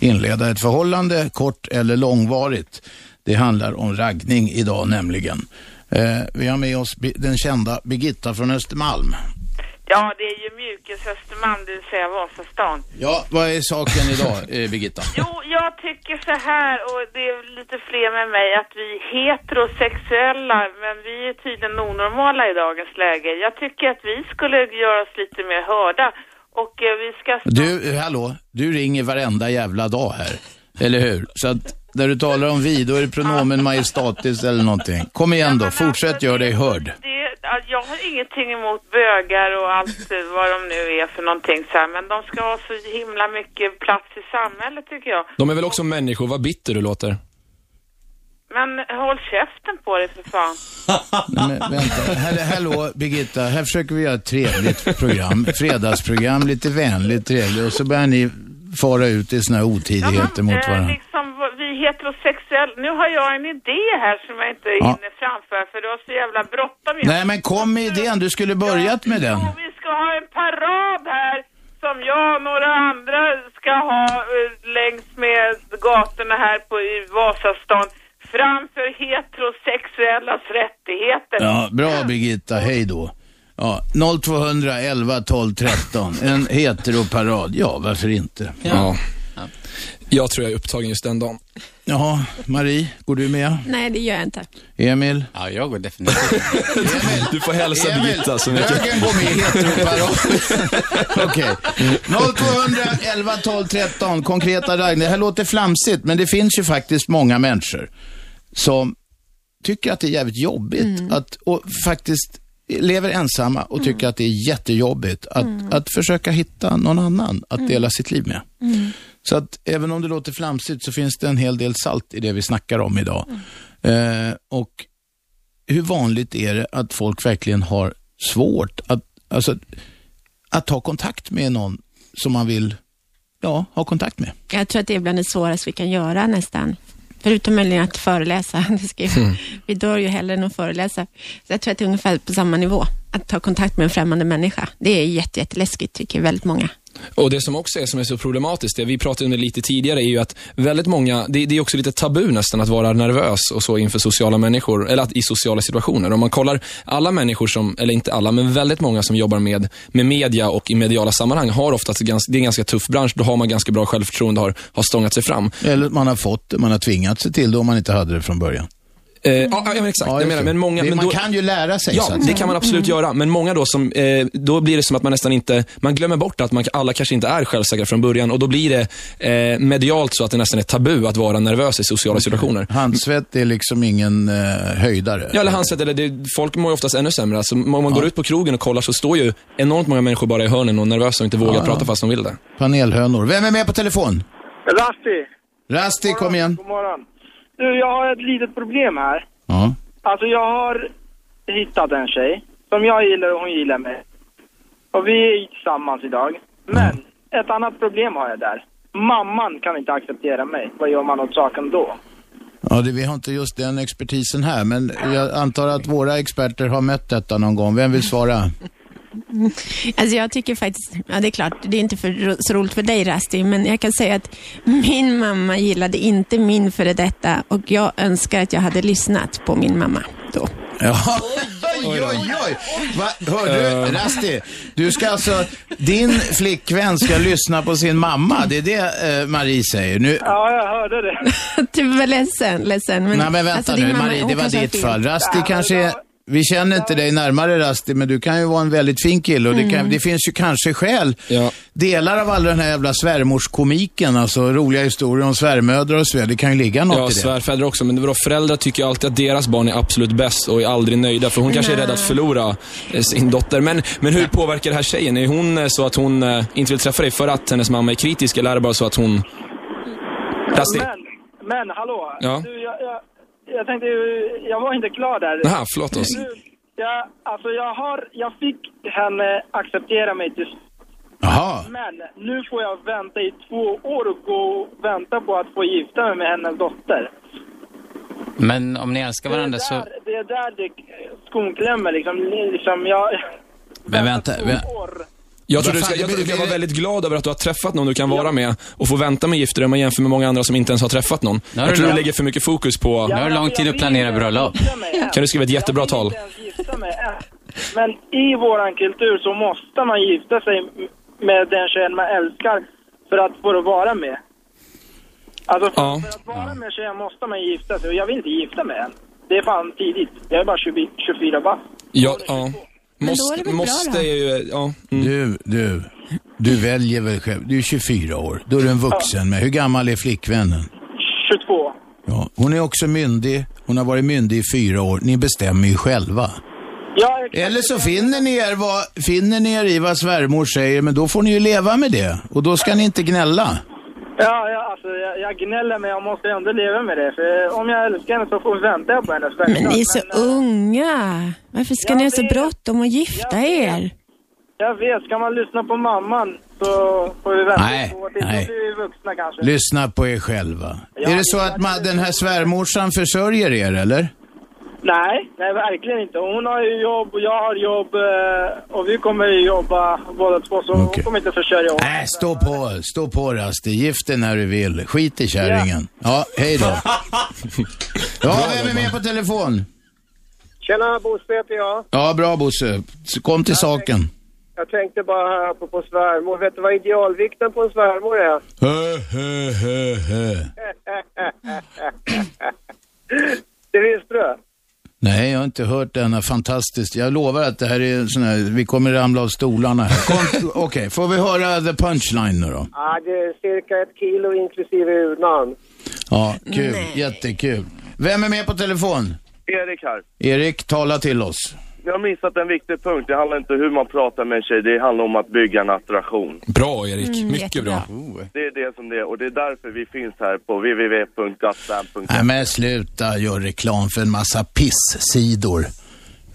inleda ett förhållande, kort eller långvarigt. Det handlar om raggning idag nämligen. Eh, vi har med oss den kända Birgitta från Östermalm. Ja, det är ju Mjukes Östermalm, det vill säga Vasastan. Ja, vad är saken idag, eh, Birgitta? Jo, jag tycker så här, och det är lite fler med mig, att vi är heterosexuella, men vi är tydligen onormala i dagens läge. Jag tycker att vi skulle göra oss lite mer hörda. Och eh, vi ska... Du, hallå, du ringer varenda jävla dag här. Eller hur? Så att när du talar om vi, då är det pronomen majestatis eller någonting. Kom igen då, fortsätt alltså, gör dig hörd. Det, jag har ingenting emot bögar och allt vad de nu är för någonting så här, men de ska ha så himla mycket plats i samhället tycker jag. De är väl också människor, vad bitter du låter. Men håll käften på dig för fan. Nej, men vänta, här, hallå Birgitta, här försöker vi göra ett trevligt program, fredagsprogram, lite vänligt, trevligt och så börjar ni fara ut i såna här otidigheter mot eh, varandra. liksom, vi heterosexuella, nu har jag en idé här som jag inte Ja. hinner framföra för du har så jävla bråttom. Nej men kom med idén, du skulle börjat med den. Vi ska ha en parad här som jag och några andra ska ha eh, längs med gatorna här på i Vasastan framför heterosexuellas rättigheter. Ja, bra Birgitta, hej då. Ja, 0200 11 12 13, en heteroparad, ja varför inte? Ja. Jag tror jag är upptagen just den dagen. Jaha, Marie, går du med? Nej, det gör jag inte. Emil? Ja, jag går definitivt. Du får hälsa Birgitta så mycket. Högern går med i heteroparad. Okej. 0200 11 12 13, konkreta raggningar. Det här låter flamsigt, men det finns ju faktiskt många människor som tycker att det är jävligt jobbigt att, och faktiskt lever ensamma och tycker att det är jättejobbigt att, att försöka hitta någon annan att dela sitt liv med. Så att även om det låter flamsigt så finns det en hel del salt i det vi snackar om idag. Eh, och hur vanligt är det att folk verkligen har svårt att, alltså, att ta kontakt med någon som man vill ja, ha kontakt med? Jag tror att det är bland det svåraste vi kan göra nästan. Förutom möjligen att föreläsa. Det ska ju, Vi dör ju hellre än att föreläsa. Så jag tror att det är ungefär på samma nivå. Att ta kontakt med en främmande människa. Det är jätte, jätteläskigt tycker väldigt många. Och det som också är, som är så problematiskt, det vi pratade om det lite tidigare, är ju att väldigt många, det, det är också lite tabu nästan att vara nervös och så inför sociala människor, eller att, i sociala situationer. Om man kollar alla människor som, eller inte alla, men väldigt många som jobbar med, med media och i mediala sammanhang har oftast, ganska, det är en ganska tuff bransch, då har man ganska bra självförtroende, har, har stångat sig fram. Eller man har fått man har tvingat sig till det om man inte hade det från början. Eh, ja, ja, men exakt. Ja, jag menar, men många, Det- men man då, kan ju lära sig. så Ja, att det säga. kan man absolut göra. Men många då som, eh, då blir det som att man nästan inte, man glömmer bort att man, alla kanske inte är självsäkra från början och då blir det eh, medialt så att det nästan är tabu att vara nervös i sociala situationer. Handsvett är liksom ingen eh, höjdare. Ja, eller handset, eller det, folk mår ju oftast ännu sämre. Alltså, om man går ut på krogen och kollar så står ju enormt många människor bara i hörnen och nervösa och inte vågar Ja, ja. prata fast de vill det. Panelhönor. Vem är med på telefon? Rasti, Rasti, kom igen. god morgon. Du, jag har ett litet problem här. Ja. Alltså jag har hittat en tjej som jag gillar och hon gillar mig. Och vi är tillsammans idag. Men ett annat problem har jag där. Mamman kan inte acceptera mig. Vad gör man åt saken då? Ja, det, vi har inte just den expertisen här, men jag antar att våra experter har mött detta någon gång. Vem vill svara? Alltså jag tycker faktiskt, ja det är klart, det är inte för, så roligt för dig Rasti, men jag kan säga att min mamma gillade inte min före detta och jag önskar att jag hade lyssnat på min mamma då. Ja. Oj, oj, oj. Va? Hör du, Rasti, du ska alltså, din flickvän ska lyssna på sin mamma. Det är det eh, Marie säger. Nu, Ja, jag hörde det. Du var ledsen, ledsen. Men, nej men vänta alltså, nu, mamma, Marie, det var ditt fall. Rasti kanske är, vi känner inte dig närmare Rasti, men du kan ju vara en väldigt fin kille och det, kan, det finns ju kanske skäl. Ja. Delar av all den här jävla svärmorskomiken, alltså roliga historier om svärmödrar och så vidare, det kan ju ligga något Ja, i det. svärfäder också, men vadå, föräldrar tycker ju alltid att deras barn är absolut bäst och är aldrig nöjda, för hon kanske är rädd att förlora eh, sin dotter. Men, men hur påverkar det här tjejen? Är hon eh, så att hon eh, inte vill träffa dig för att hennes mamma är kritisk, eller är det bara så att hon... Rasti? Men, men hallå. Ja. Du, jag, jag, jag tänkte ju- jag var inte klar där. Jaha, förlåt oss. Jag, alltså jag har, jag fick henne acceptera mig till Jaha. Men nu får jag vänta i två år och gå och vänta på att få gifta mig med hennes dotter. Men om ni älskar Det varandra så... där, det, är där det skon klämmer liksom. liksom jag, Men vänta, två vä- år. Jag tror du ska, jag ska vara väldigt glad över att du har träffat någon du kan vara med och få vänta med gifter om man jämför med många andra som inte ens har träffat någon. Jag du tror du lägger för mycket fokus på... Nu har du lång tid att planera bröllop. Kan du skriva ett jättebra jag tal? Men i våran kultur så måste man gifta sig med den tjejen man älskar för att få vara med. Alltså för, Ja. för att vara med tjejen måste man gifta sig och jag vill inte gifta mig än. Det är fan tidigt. Jag är bara 20, 24 bast. Ja, ja. Men då är Måste, det väl bra måste är ju, ja. Mm. Du, du, du väljer väl själv. Du är 24 år. Då är du en vuxen med. Hur gammal är flickvännen? 22. Ja, hon är också myndig. Hon har varit myndig i fyra år. Ni bestämmer ju själva. Ja. Eller så finner ni, er vad, finner ni er i vad svärmor säger, men då får ni ju leva med det. Och då ska ni inte gnälla. Ja, ja alltså jag, jag gnäller men jag måste ändå leva med det. För om jag älskar henne så får vänta jag på henne. Men ni är så Men, eh, unga. Varför ska Jag ni ha så bråttom att gifta Jag vet. er? Jag vet, ska man lyssna på mamman så får vi vänta Nej, två år till. nej. Blir vi vuxna kanske. Lyssna på er själva. Ja, är det så att ma- den här svärmorsan försörjer er, eller? Nej, nej verkligen inte. Hon har ju jobb och jag har jobb eh, och vi kommer ju jobba båda två så hon Okej. kommer inte försörja oss. Nej, stå på, stå på Rasti. Gift dig när du vill. Skit i kärringen. Ja, hej då. Ja, vem är med på telefon? Tjena, Bosse heter jag. Ja, bra Bosse. Kom till saken. Jag tänkte bara här på, på svärmor. Vet du vad idealvikten på en svärmor är? Hö, hö, hö, hö. Det visste du? Nej, jag har inte hört denna fantastiskt. Jag lovar att det här är sån här, vi kommer ramla av stolarna här. Okej, får vi höra the punchline nu då? Ja, det är cirka ett kilo inklusive urnan. Ja, kul. Jättekul. Vem är med på telefon? Erik här. Erik, tala till oss. Ni har missat en viktig punkt. Det handlar inte om hur man pratar med en tjej, det handlar om att bygga en attraktion. Bra Erik, Mm, mycket jättebra. bra. Det är det som det är och det är därför vi finns här på www.gotsam.se. Nej men sluta gör reklam för en massa piss-sidor.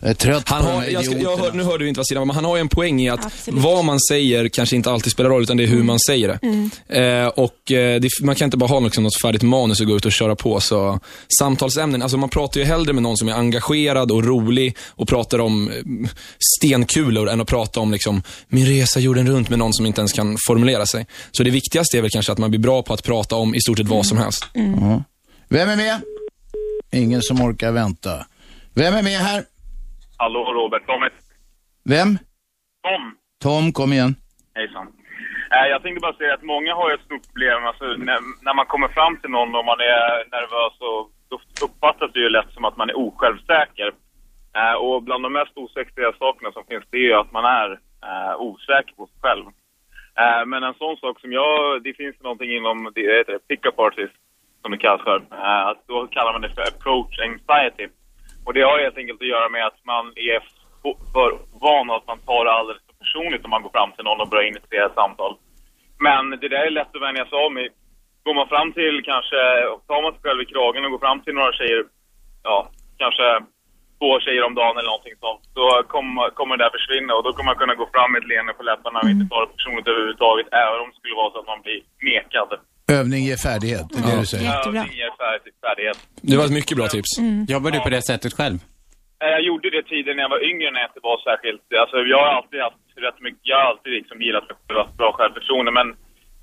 Jag är trött Han på har, jag ska, jag hör, nu hörde vi inte vad Silla men han har ju en poäng i att Absolut. vad man säger kanske inte alltid spelar roll, utan det är hur man säger det. Eh, och eh, det, man kan inte bara ha liksom något färdigt manus och gå ut och köra på. Så Samtalsämnen, alltså man pratar ju hellre med någon som är engagerad och rolig och pratar om eh, stenkulor än att prata om liksom, min resa jorden runt med någon som inte ens kan formulera sig. Så det viktigaste är väl kanske att man blir bra på att prata om i stort sett vad som helst. Vem är med? Ingen som orkar vänta. Vem är med här? Hallå Robert, Tom Vem? Tom. Tom, kom igen. Hejsan. Eh, Jag tänkte bara säga att många har ju ett stort problem, alltså när, när man kommer fram till någon och man är nervös och då uppfattas det ju lätt som att man är osjälvsäker. Eh, Och bland de mest osexiga sakerna som finns det är ju att man är eh, osäker på sig själv. Eh, Men en sån sak som jag, det finns någonting inom, det heter det, pick-up artist, som det kallas för. Eh, att Då kallar man det för approach anxiety. Och det har helt enkelt att göra med att man är för van att man tar det alldeles för personligt om man går fram till någon och börjar initiera ett samtal. Men det där är lätt att vänja sig av med. Går man fram till kanske, tar man sig själv i kragen och går fram till några tjejer, ja, kanske två tjejer om dagen eller någonting sånt, så kommer, kommer det där försvinna och då kommer man kunna gå fram med ett leende på läpparna och inte ta det personligt överhuvudtaget, även om det skulle vara så att man blir nekad. Övning ger färdighet, det är det du säger. Jättebra. Övning ger färdig- färdighet. Det var ett mycket bra tips. Jobbar du på det sättet själv? Eh, Jag gjorde det tidigare när jag var yngre när jag inte var särskilt... Alltså jag har alltid haft rätt mycket... Jag har alltid liksom gillat mig själv, haft bra självförtroende men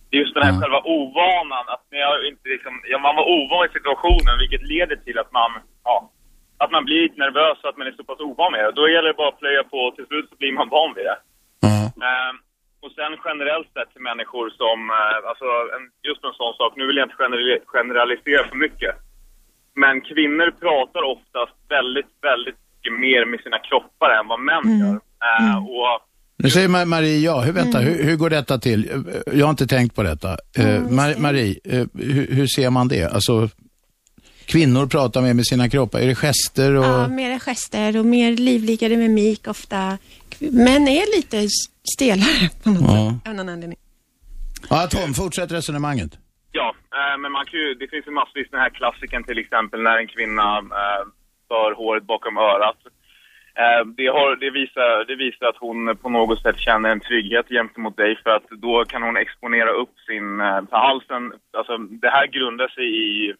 det är just den här själva ovanan, att när jag inte liksom... Ja, man var ovan i situationen vilket leder till att man... Ja, att man blir lite nervös och att man är så pass ovan med det. Då gäller det bara att plöja på och till slut så blir man van vid det. Eh, och sen generellt sett till människor som, eh, alltså en, just en sån sak, nu vill jag inte generali- generalisera för mycket. Men kvinnor pratar oftast väldigt, väldigt mycket mer med sina kroppar än vad män gör. Eh, och Nu säger Ma- Marie ja. Hur, vänta, hur, hur går detta till? Jag har inte tänkt på detta. Eh, Mar- Marie, eh, hur, hur ser man det? Alltså, kvinnor pratar mer med sina kroppar. Är det gester och... Ja, mera gester och mer livligare mimik ofta. Män är lite stelare på något Ja. sätt, av någon anledning. Ja, Tom, fortsätt resonemanget. ja, eh, men man kan ju, det finns ju massvis den här klassiken till exempel när en kvinna eh, för håret bakom örat. Eh, det, har, det, visar, det visar att hon på något sätt känner en trygghet gentemot dig för att då kan hon exponera upp sin eh, halsen. Alltså det här grundar sig i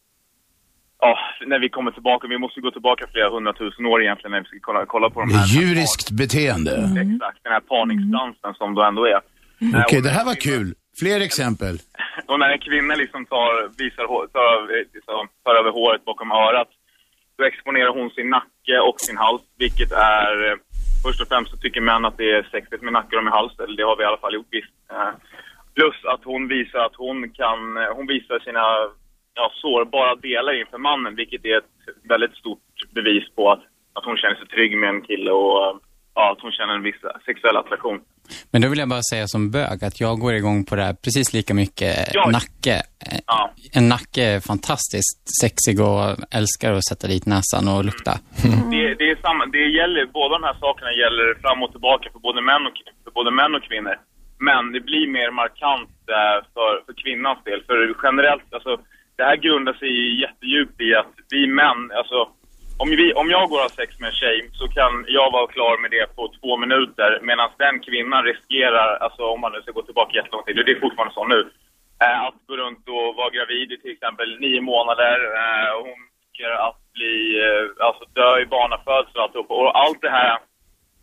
Ja, när vi kommer tillbaka, vi måste gå tillbaka flera hundratusen år egentligen när vi ska kolla, kolla på de här. är djuriskt beteende. Exakt, den här parningsdansen som då ändå är. Eh, Okej, och det här var kul. Fler exempel. och när en kvinna liksom tar, visar, tar, över- liksom, tar över håret bakom örat, då exponerar hon sin nacke och sin hals, vilket är... eh, Först och främst så tycker män att det är sexigt med nacke och med hals, eller det har vi i alla fall gjort visst. Eh, Plus att hon visar att hon kan, eh, hon visar sina ja, sårbara delar inför mannen, vilket är ett väldigt stort bevis på att, att hon känner sig trygg med en kille och ja, att hon känner en viss sexuell attraktion. Men då vill jag bara säga som bög att jag går igång på det här precis lika mycket Ja. nacke. Ja. En nacke är fantastiskt sexig och älskar att sätta dit näsan och lukta. Det, det, är samma, det gäller, båda de här sakerna gäller fram och tillbaka för både män och, för både män och kvinnor. Men det blir mer markant eh, för, för kvinnans del. För generellt, alltså, det här grundar sig jättedjupt i att vi män, alltså, om, vi, om jag går och har sex med en tjej så kan jag vara klar med det på två minuter medan den kvinnan riskerar, alltså om man nu ska gå tillbaka jättelång tid, och det är fortfarande så nu, eh, att gå runt och vara gravid i till exempel nio månader. Eh, och hon riskerar att bli, eh, alltså dö i barnafödsel och alltihop. Och allt det här,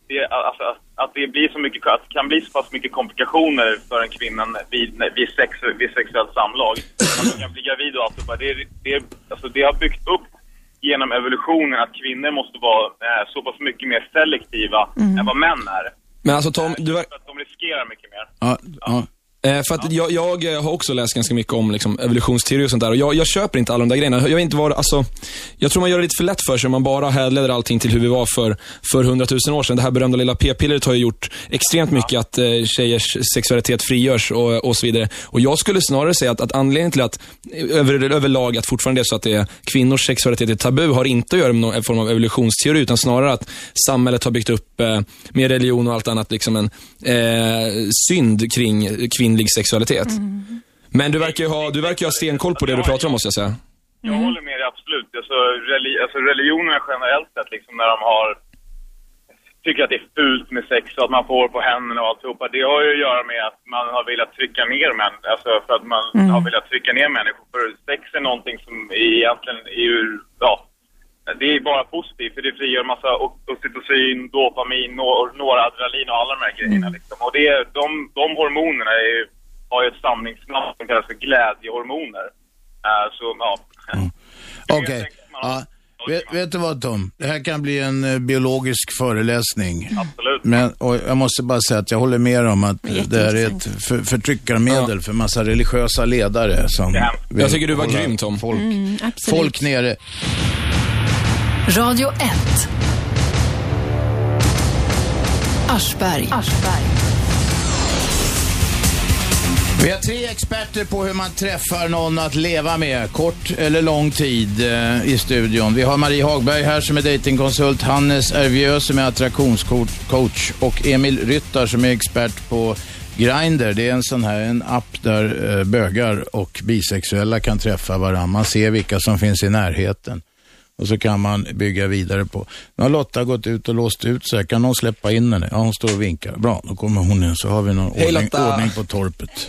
det, alltså, att det blir så mycket, att det kan bli så pass mycket komplikationer för en kvinna vid, vid, sex, vid sexuellt samlag. Att hon kan bli gravid och allt det. Det, det, alltså, det har byggt upp genom evolutionen att kvinnor måste vara eh, så pass mycket mer selektiva än vad män är. Men alltså Tom, du, ver- För att de riskerar mycket mer. Ja, ja. Eh, för att jag, jag har också läst ganska mycket om liksom, evolutionsteori och sånt där och jag, jag köper inte alla de där grejerna. Jag, inte vad, alltså, jag tror man gör det lite för lätt för sig om man bara härleder allting till hur vi var för, för hundratusen år sedan. Det här berömda lilla p-pillret har ju gjort extremt mycket att eh, tjejers sexualitet frigörs och, och så vidare. Och jag skulle snarare säga att, att anledningen till att över, överlag att fortfarande är så att det är kvinnors sexualitet är tabu har inte att göra med någon form av evolutionsteori utan snarare att samhället har byggt upp eh, med religion och allt annat liksom en eh, synd kring kvinnlig sexualitet. Men du verkar ju ha, du verkar ju ha stenkoll på det du pratar om måste jag säga. Jag håller med dig absolut. Alltså, reli alltså religionerna generellt sett, liksom när de har tycker att det är fult med sex och att man får på händerna och alltihopa. Det har ju att göra med att man har velat trycka ner män, alltså för att man Mm. har velat trycka ner människor. För sex är någonting som egentligen är ju, ja, det är bara positivt för det frigör massa oxytocin, dopamin, no- noradrenalin och alla de här grejerna liksom. Och det, är- de, de hormonerna är, har ju ett samlingsnamn som kallas för glädjehormoner. Eh, så, ja. Okej. Ja. Vet, vet du vad Tom? Det här kan bli en eh, biologisk föreläsning. Absolut. Men, och jag måste bara säga att jag håller med om att det här är ett för, förtryckarmedel för massa religiösa ledare som Jag tycker du var grym, Tom. Folk, Mm, folk nere. Radio 1. Aschberg. Vi har tre experter på hur man träffar någon att leva med, kort eller lång tid eh, i studion. Vi har Marie Hagberg här som är datingkonsult, Hannes Ervieux som är attraktionscoach och Emil Ryttar som är expert på Grindr. Det är en sån här en app där eh, bögar och bisexuella kan träffa varandra. Man ser vilka som finns i närheten. Och så kan man bygga vidare på. Nu har Lotta gått ut och låst ut sig. Kan någon släppa in henne? Ja, hon står och vinkar. Bra, då kommer hon in så har vi någon Hej, ordning, ordning på torpet.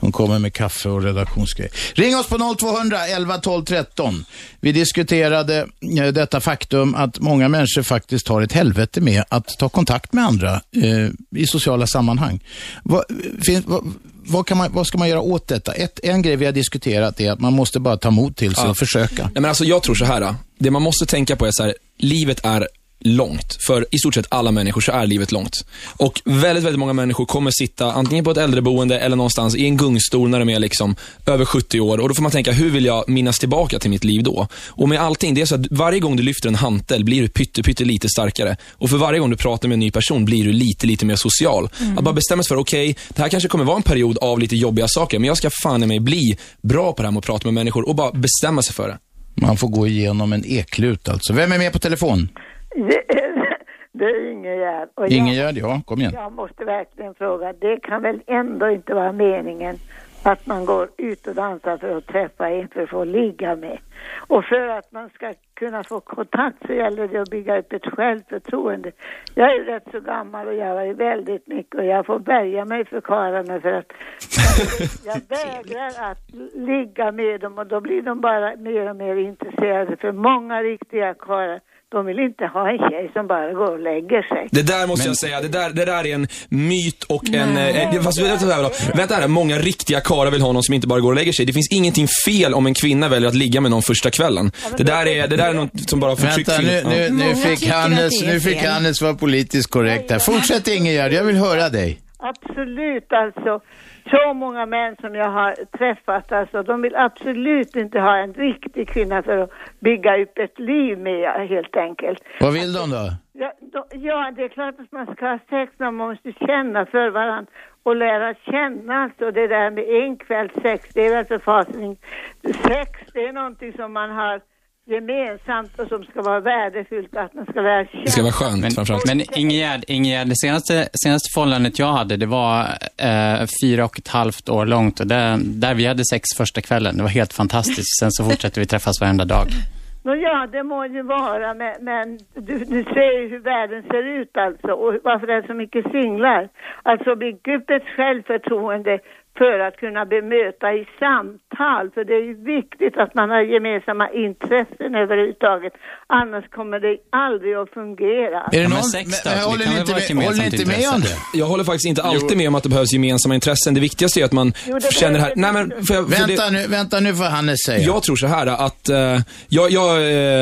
Hon kommer med kaffe och redaktionsgrejer. Ring oss på 0200 11 12 13. Vi diskuterade eh, detta faktum att många människor faktiskt har ett helvete med att ta kontakt med andra eh, i sociala sammanhang. Vad, fin, vad, vad, kan man, vad ska man göra åt detta? Ett, en grej vi har diskuterat är att man måste bara ta mod till sig Ja. och försöka. Nej, men alltså, jag tror så här. Det man måste tänka på är så här, livet är långt. För i stort sett alla människor så är livet långt. Och väldigt, väldigt många människor kommer sitta antingen på ett äldreboende eller någonstans i en gungstol när de är liksom över 70 år. Och då får man tänka, hur vill jag minnas tillbaka till mitt liv då? Och med allting, det är så att varje gång du lyfter en hantel blir du pytte, pytte lite starkare. Och för varje gång du pratar med en ny person blir du lite, lite mer social. Mm. Att bara bestämma sig för, okej, det här kanske kommer vara en period av lite jobbiga saker, men jag ska fan i mig bli bra på det här med att prata med människor och bara bestämma sig för det. Man får gå igenom en eklut alltså. Vem är med på telefon? Det är, det är Ingegärd. Och jag- Ingegärd, ja, kom igen. Jag måste verkligen fråga, det kan väl ändå inte vara meningen att man går ut och dansar för att träffa en för att få ligga med. Och för att man ska kunna få kontakt så gäller det att bygga upp ett självförtroende. Jag är ju rätt så gammal och jag ju väldigt mycket och jag får bärga mig för karlarna för att jag vägrar att ligga med dem och då blir de bara mer och mer intresserade för många riktiga karlar de vill inte ha en tjej som bara går och lägger sig. Det där måste jag säga, det där, det där är en myt och en... Eh, fast, vänta, vänta, vänta, vänta här, många riktiga karlar vill ha någon som inte bara går och lägger sig. Det finns ingenting fel om en kvinna väljer att ligga med någon första kvällen. Det där är, det där är något som bara förtryck Vänta, nu, nu, nu fick Hannes, det nu fick. Hannes vara politiskt korrekt här. Fortsätt Ingegärd, jag vill höra dig. Absolut, alltså. Så många män som jag har träffat, alltså, de vill absolut inte ha en riktig kvinna för att bygga upp ett liv med, helt enkelt. Vad vill de då? Ja, då, ja, det är klart att man ska ha sex, men man måste känna för varandra och lära känna. Alltså det där med en kväll sex, det är väl förfasning. Sex, det är någonting som man har gemensamt och som ska vara värdefullt, att man ska lära känna. Det ska vara skönt Men, framförallt. men Ingegärd, Ingegärd, det senaste, senaste förhållandet jag hade, det var eh, fyra och ett halvt år långt. Och där, där vi hade sex första kvällen. Det var helt fantastiskt. Sen så fortsatte vi träffas varenda dag. Nå ja, det må ju vara, men, men du, du ser ju hur världen ser ut alltså och varför det är så mycket singlar. Alltså bygg upp ett självförtroende för att kunna bemöta i samtal, för det är ju viktigt att man har gemensamma intressen överhuvudtaget. Annars kommer det aldrig att fungera. Är det någon, men, men, håller ni inte med, håller inte med om det? Jag håller faktiskt inte alltid med om att det behövs gemensamma intressen. Det viktigaste är att man Jo, känner här... Nej, men, för, jag- för Vänta det, nu, vänta nu får Hannes säga. Jag tror så här att, eh, jag, jag,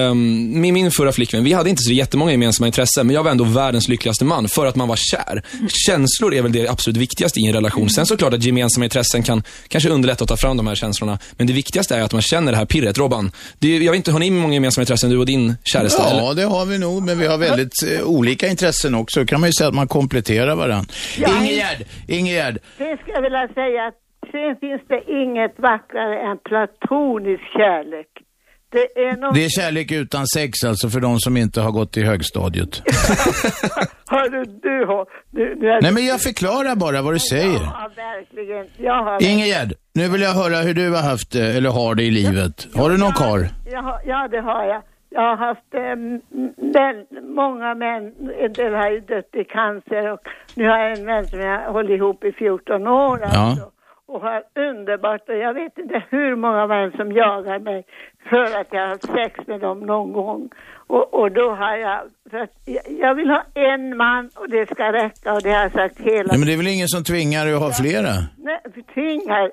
eh, min, min förra flickvän, vi hade inte så jättemånga gemensamma intressen, men jag var ändå världens lyckligaste man för att man var kär. Känslor är väl det absolut viktigaste i en relation. Sen såklart att gemensamma intressen kan kanske underlätta att ta fram de här känslorna. Men det viktigaste är att man känner det här pirret. Robban, det, jag vet inte, har ni många gemensamma intressen, du och din käresta? Ja, eller? det har vi nog, men vi har väldigt eh, olika intressen också. kan man ju säga att man kompletterar varandra. Ja. Ingegärd, Ingegärd. Sen ska jag vilja säga att sen finns det inget vackrare än platonisk kärlek. Det är någon... Det är kärlek utan sex alltså för de som inte har gått i högstadiet. Hörru, du har... Du, du är... Nej, men jag förklarar bara vad du säger. Ja, verkligen. Jag har... Ingegärd, nu vill jag höra hur du har haft det, eller har det i livet. Har du någon karl? Har, ja, det har jag. Jag har haft um, många män, en del har ju dött i cancer och nu har jag en vän som jag håller ihop i 14 år alltså. Och har underbart och jag vet inte hur många män som jagar mig för att jag har haft sex med dem någon gång. Och, och då har jag, för att jag, vill ha en man och det ska räcka och det har jag sagt hela Nej, men det är väl ingen som tvingar dig att ha flera? Nej, tvingar.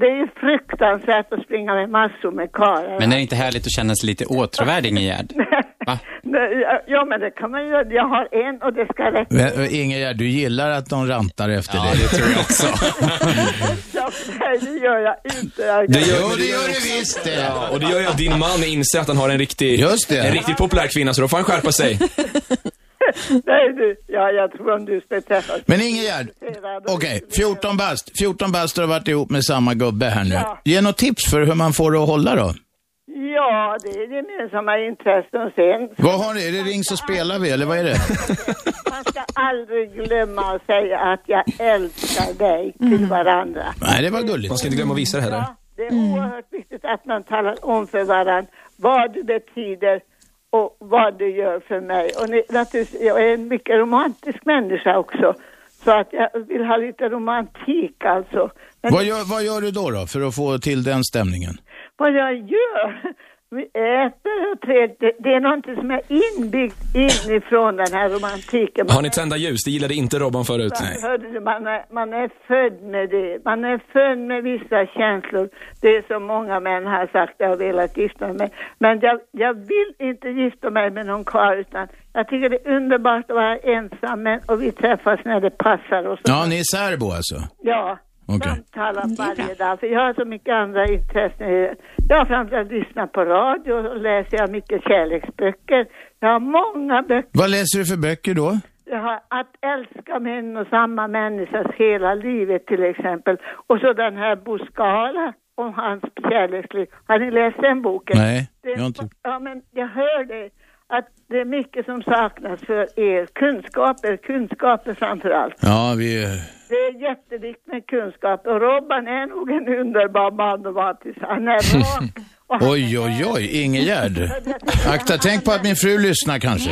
Det är ju fruktansvärt att springa med massor med karlar. Men är det inte härligt att känna sig lite åtråvärd, Ingegärd? Va? Nej, ja, Ja, men det kan man göra. Jag har en och det ska räcka. Men, eh, Ingegärd, du gillar att de rantar efter dig? Ja, det tror jag också. Ja, Nej, det gör jag inte. Jag Det gör, Jo, det gör du visst det. Ja, och det gör ju att din man inser att han har en riktig, Just det. en riktigt populär kvinna, så då får han skärpa sig. Nej, du. Ja, jag tror om du ska träffas. Men Ingegärd, okej, 14 bast. 14 bast har varit ihop med samma gubbe här nu. Ja. Ge något tips för hur man får det att hålla då? Ja, det är gemensamma intressen sen. Vad har ni? Är det Ring så spelar vi, eller vad är det? Man ska aldrig glömma att säga att jag älskar dig till varandra. Nej, det var gulligt. Man ska inte glömma att visa det heller. Ja, det är oerhört viktigt att man talar om för varandra vad du betyder och vad du gör för mig. Och ni, naturligtvis, jag är en mycket romantisk människa också. Så att jag vill ha lite romantik alltså. Men Vad gör, vad gör du då, då för att få till den stämningen? vad jag gör, vi äter och trevligt. Det, är någonting som är inbyggt inifrån den här romantiken. Har ni tända ljus? Det gillade inte Robban förut. Hörde du, man, är, man är född med det. Man är född med vissa känslor. Det är som många män har sagt, jag har velat gifta mig med. Men jag, jag vill inte gifta mig med någon karl utan jag tycker det är underbart att vara ensam men, och vi träffas när det passar oss. Ja, ni är särbo alltså? Ja, Okej. samtala varje dag. För jag har så mycket andra intressen. Jag framförallt lyssnat på radio och läser jag mycket kärleksböcker. Jag har många böcker. Vad läser du för böcker då? Jag har att älska en och samma människas hela livet till exempel. Och så den här Bo Skala om hans kärleksliv. Har ni läst den boken? Nej, jag har inte... Ja, men jag hör det. Att det är mycket som saknas för er. Kunskaper, kunskaper framför allt. Ja, vi... Det är jätteviktigt med kunskap. Och Robban är nog en underbar man att vara. Han är rak. Oj, oj, oj, Ingegärd. Akta, tänk på att min fru lyssnar kanske.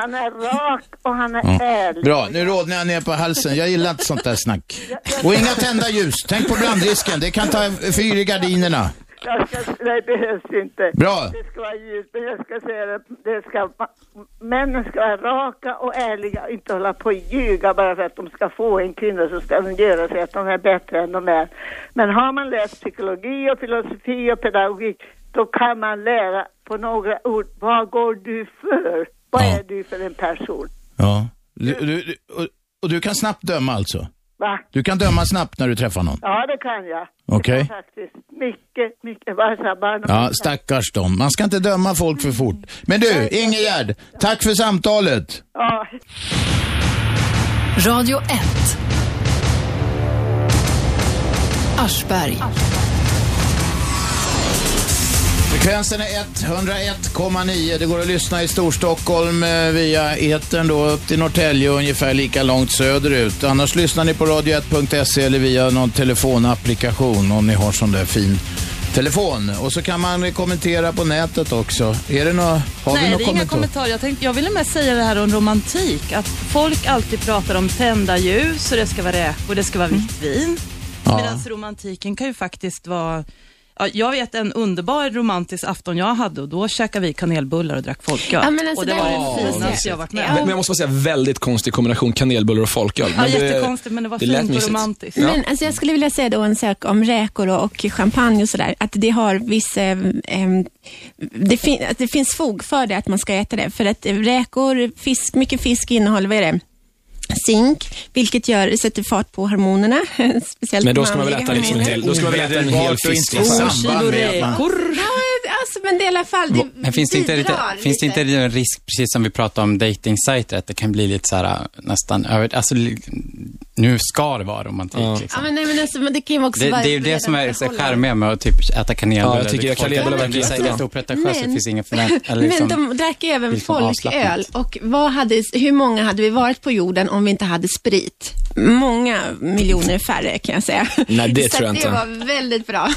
han är rak och han är Ja. ärlig. Bra, nu rodnar jag ner på halsen. Jag gillar inte sånt där snack. Och inga tända ljus. Tänk på brandrisken. Det kan ta fyr i gardinerna. Jag ska, det behövs inte. Bra. Det ska vara ljus, men jag ska säga det, det ska, männen ska vara raka och ärliga och inte hålla på och ljuga bara för att de ska få en kvinna så ska de göra sig att de är bättre än de är. Men har man läst psykologi och filosofi och pedagogik då kan man lära på några ord, vad går du för? Vad är du för en person? Ja. Du, du, du, och, och du kan snabbt döma alltså? Va? Du kan döma snabbt när du träffar någon? Ja, det kan jag. Okej. Faktiskt. Mycket, mycket. Bara Ja, stackars dem. Man ska inte döma folk för fort. Men du, Ingegärd, tack för samtalet. Ja. Radio 1. Aschberg. Frekvensen är 101,9. Det går att lyssna i Storstockholm eh, via etern då upp till Norrtälje och ungefär lika långt söderut. Annars lyssnar ni på radio1.se eller via någon telefonapplikation om ni har sån där fin telefon. Och så kan man kommentera på nätet också. Är det något, har vi Nej, något det är inga kommentar? kommentarer. Jag, tänkte, jag ville mest säga det här om romantik. Att folk alltid pratar om tända ljus och det ska vara räkor, det ska vara vitt vin. Ja. Medan romantiken kan ju faktiskt vara... Ja, jag vet en underbar romantisk afton jag hade och då käkade vi kanelbullar och drack folköl. Ja, men alltså, och det det var är det finaste jag varit med Ja. om. Men, men jag måste bara säga, väldigt konstig kombination kanelbullar och folköl. Ja, Men det- jättekonstigt men det var det fint och romantiskt. Ja. Men alltså jag skulle vilja säga då en sak om räkor och, och champagne och sådär. Att det har vissa, ehm, det, fin, att det finns fog för det att man ska äta det. För att räkor, fisk, mycket fisk innehåller, vad är det? Zink, vilket gör, sätter fart på hormonerna. Speciellt Men då ska man väl äta liksom en hormoner. hel, då ska man väl äta en hel fisk. Ja, alltså, men det är i alla fall, det Men finns det inte, lite, bidrar finns det lite. inte en risk, precis som vi pratade om dating-sajter, att det kan bli lite så här äh, nästan över, alltså nu ska det vara romantik Ja. liksom. Ja, men, nej, men alltså, men det kan ju också Det, vara det är ju det som är så charmiga med att typ äta kanelbullar. Ja, jag tycker kanelbullar det verkar så jättebra. helt opretentiöst, det Men- finns ingen förvänt... Eller liksom, Men de drack ju även liksom folköl. Och vad hade, hur många hade vi varit på jorden om vi inte hade sprit? Många miljoner färre kan jag säga. Nej, det Så tror jag inte. det var väldigt bra.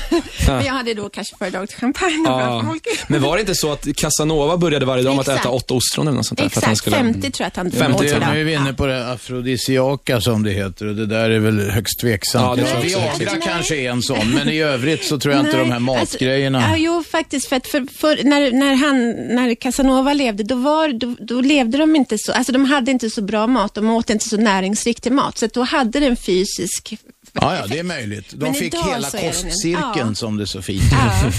Men jag hade då kanske föredragit champagne och bra Ja. Men var det inte så att Casanova började varje dag med att Exakt. äta åtta ostron eller något sånt där? För att han Exakt, skulle... 50 tror jag att han Ja, men åt nu är vi inne på det afrodisiaka som det heter och det där är väl högst tveksamt. Ja. Viagra kanske är en sån, men i övrigt så tror jag inte de här alltså, matgrejerna. ja, jo, faktiskt. För, att för, för när, när, han, när Casanova levde, då, var, då, då levde de inte så, alltså de hade inte så bra mat, de åt inte så näringsriktig mat, så då hade det en fysisk Ja, ja, det är möjligt. De Men fick hela kostcirkeln Ja. som det så fint Ja.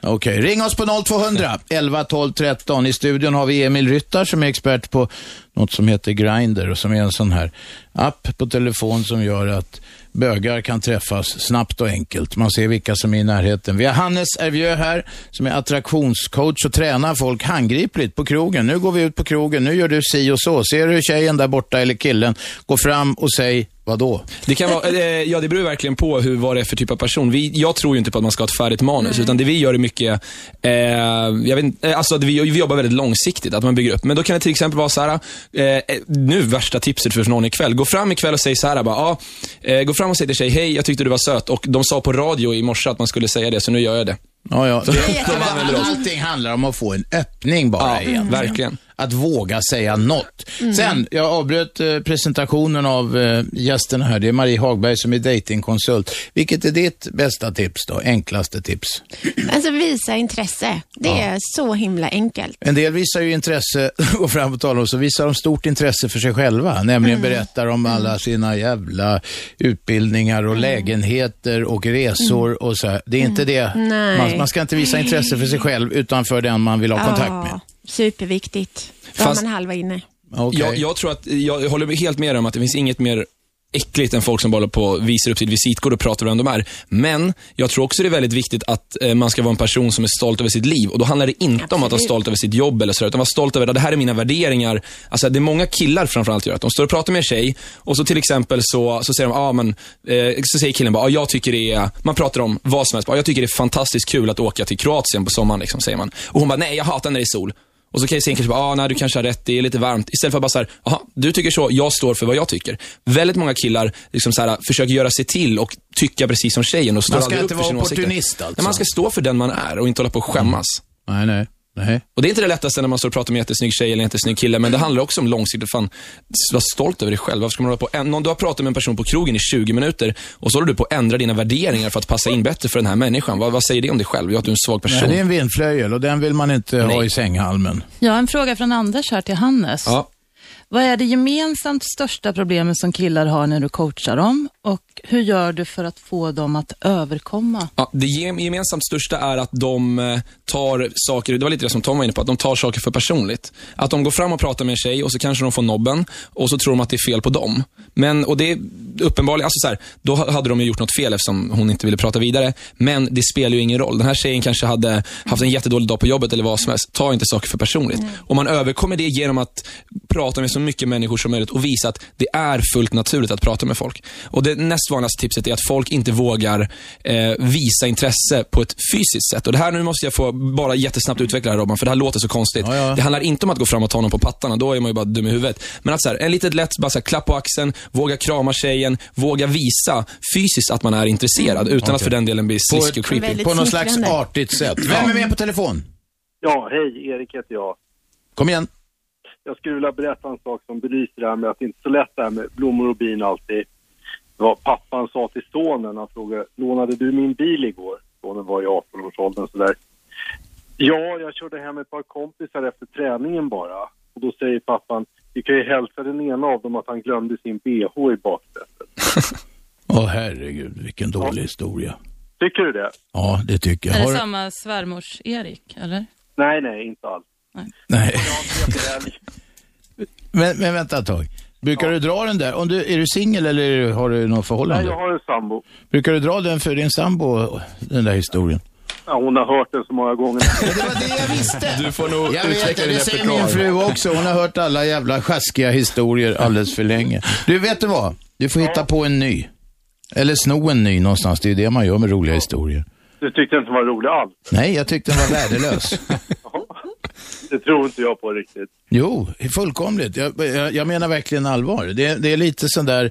Okej, ring oss på 0200 11 12 13. I studion har vi Emil Ryttar som är expert på något som heter Grindr och som är en sån här app på telefon som gör att bögar kan träffas snabbt och enkelt. Man ser vilka som är i närheten. Vi har Hannes Ervieux här som är attraktionscoach och tränar folk handgripligt på krogen. Nu går vi ut på krogen, nu gör du si och så. Ser du tjejen där borta eller killen, gå fram och säg vadå? Det kan vara, eh, ja det beror verkligen på hur, vad det är för typ av person. Vi, jag tror ju inte på att man ska ha ett färdigt manus, utan det vi gör är mycket, eh, jag vet, eh, alltså att vi, vi jobbar väldigt långsiktigt, att man bygger upp. Men då kan det till exempel vara så här, eh, nu värsta tipset för någon ikväll. Gå fram ikväll och säg så här, bara, ja, eh, gå fram och säg till tjej, hej jag tyckte du var söt och de sa på radio i morse att man skulle säga det, så nu gör jag det. Ja, ja. Det, oss. allting handlar om att få en öppning bara Ja, egentligen. verkligen. Att våga säga något. Sen, jag avbröt eh, presentationen av eh, gästerna här. Det är Marie Hagberg som är datingkonsult. Vilket är ditt bästa tips då? Enklaste tips? Alltså visa intresse. Det är så himla enkelt. En del visar ju intresse, går fram och talar om, så visar de stort intresse för sig själva. Nämligen Mm. berättar om alla sina jävla utbildningar och lägenheter och resor och så här. Det är inte det. Mm. Nej. Man, man ska inte visa intresse för sig själv utan för den man vill ha kontakt med. Superviktigt. Då Fast- har man halva inne. Okej. Jag, jag tror att, jag håller helt med om att det finns inget mer äckligt än folk som bara på och visar upp sitt visitkort och pratar om vem de är. Men jag tror också det är väldigt viktigt att eh, man ska vara en person som är stolt över sitt liv. Och då handlar det inte om att vara Absolut. stolt över sitt jobb eller så, utan vara stolt över att det här är mina värderingar. Alltså det är många killar framförallt gör att de står och pratar med en tjej och så till exempel så, så säger de, ah, men, eh, så säger killen bara, ah, jag tycker det är, man pratar om vad som helst, ah, jag tycker det är fantastiskt kul att åka till Kroatien på sommaren, liksom, säger man. Och hon bara, nej jag hatar när det är sol. Och så kan säga kanske bara, ah, nej du kanske har rätt, det är lite varmt. Istället för att bara såhär, jaha, du tycker så, jag står för vad jag tycker. Väldigt många killar liksom så här, försöker göra sig till och tycka precis som tjejen och står Man ska aldrig inte upp för vara sina åsikter. opportunist, alltså. Nej, man ska stå för den man är och inte hålla på och skämmas. Nej, nej. Nej. Och det är inte det lättaste när man står och pratar med en jättesnygg tjej eller en jättesnygg kille, men det handlar också om långsiktigt, fan, var stolt över dig själv. Varför ska man hålla på, en, någon, du har pratat med en person på krogen i 20 minuter och så håller du på att ändra dina värderingar för att passa in bättre för den här människan. Vad, vad säger det om dig själv? Att du är en svag person. Nej, det är en vindflöjel och den vill man inte ha Nej. i sänghalmen. Jag har en fråga från Anders här till Hannes. Ja. Vad är det gemensamt största problemet som killar har när du coachar dem? Och hur gör du för att få dem att överkomma? Ja, det gem- gemensamt största är att de eh, tar saker, det var lite det som Tom var inne på, att de tar saker för personligt. Att de går fram och pratar med en tjej och så kanske de får nobben och så tror de att det är fel på dem. Men, och det är uppenbarligen, alltså så här, då ha- hade de ju gjort något fel eftersom hon inte ville prata vidare. Men det spelar ju ingen roll. Den här tjejen kanske hade haft en jättedålig dag på jobbet eller vad som helst. Ta inte saker för personligt. Och man överkommer det genom att prata med så mycket människor som möjligt och visa att det är fullt naturligt att prata med folk. Och det näst vanligaste tipset är att folk inte vågar eh, visa intresse på ett fysiskt sätt. Och det här nu måste jag få bara jättesnabbt utveckla det här Robban, för det här låter så konstigt. Ja, ja. Det handlar inte om att gå fram och ta någon på pattarna, då är man ju bara dum i huvudet. Men att så här, en litet lätt bara så här, klapp på axeln, våga krama tjejen, våga visa fysiskt att man är intresserad utan att Okej. för den delen bli På sliskig och creepy. På något slags artigt sätt. Vem är med på telefon? Ja, hej, Erik heter jag. Kom igen. Jag skulle vilja berätta en sak som belyser det här med att det inte är så lätt det här med blommor och bin alltid. Det var pappan sa till sonen, han frågade, lånade du min bil igår? Sonen var i 18-årsåldern sådär. Ja, jag körde hem ett par kompisar efter träningen bara. Och då säger pappan, vi kan ju hälsa den ena av dem att han glömde sin bh i baksätet. Åh herregud, vilken dålig historia. Tycker du det? Ja, det tycker jag. Är Har... det samma svärmors-Erik, eller? Nej, nej, inte alls. Nej. Här. Men, men vänta ett tag. Brukar du dra den där? Om du, är du singel eller har du något Nej, förhållande? jag har en sambo. Brukar du dra den för din sambo, den där historien? Ja, hon har hört den så många gånger. Det var det jag visste. Du får nog Jag vet det, det säger min fru också. Hon har hört alla jävla sjaskiga historier alldeles för länge. Du, vet du vad? Du får hitta på en ny. Eller sno en ny någonstans. Det är ju det man gör med roliga historier. Du tyckte inte den var rolig alls. Nej, jag tyckte den var värdelös. Det tror inte jag på riktigt. Jo, fullkomligt. Jag, jag, jag menar verkligen allvar. Det, det är lite sån där,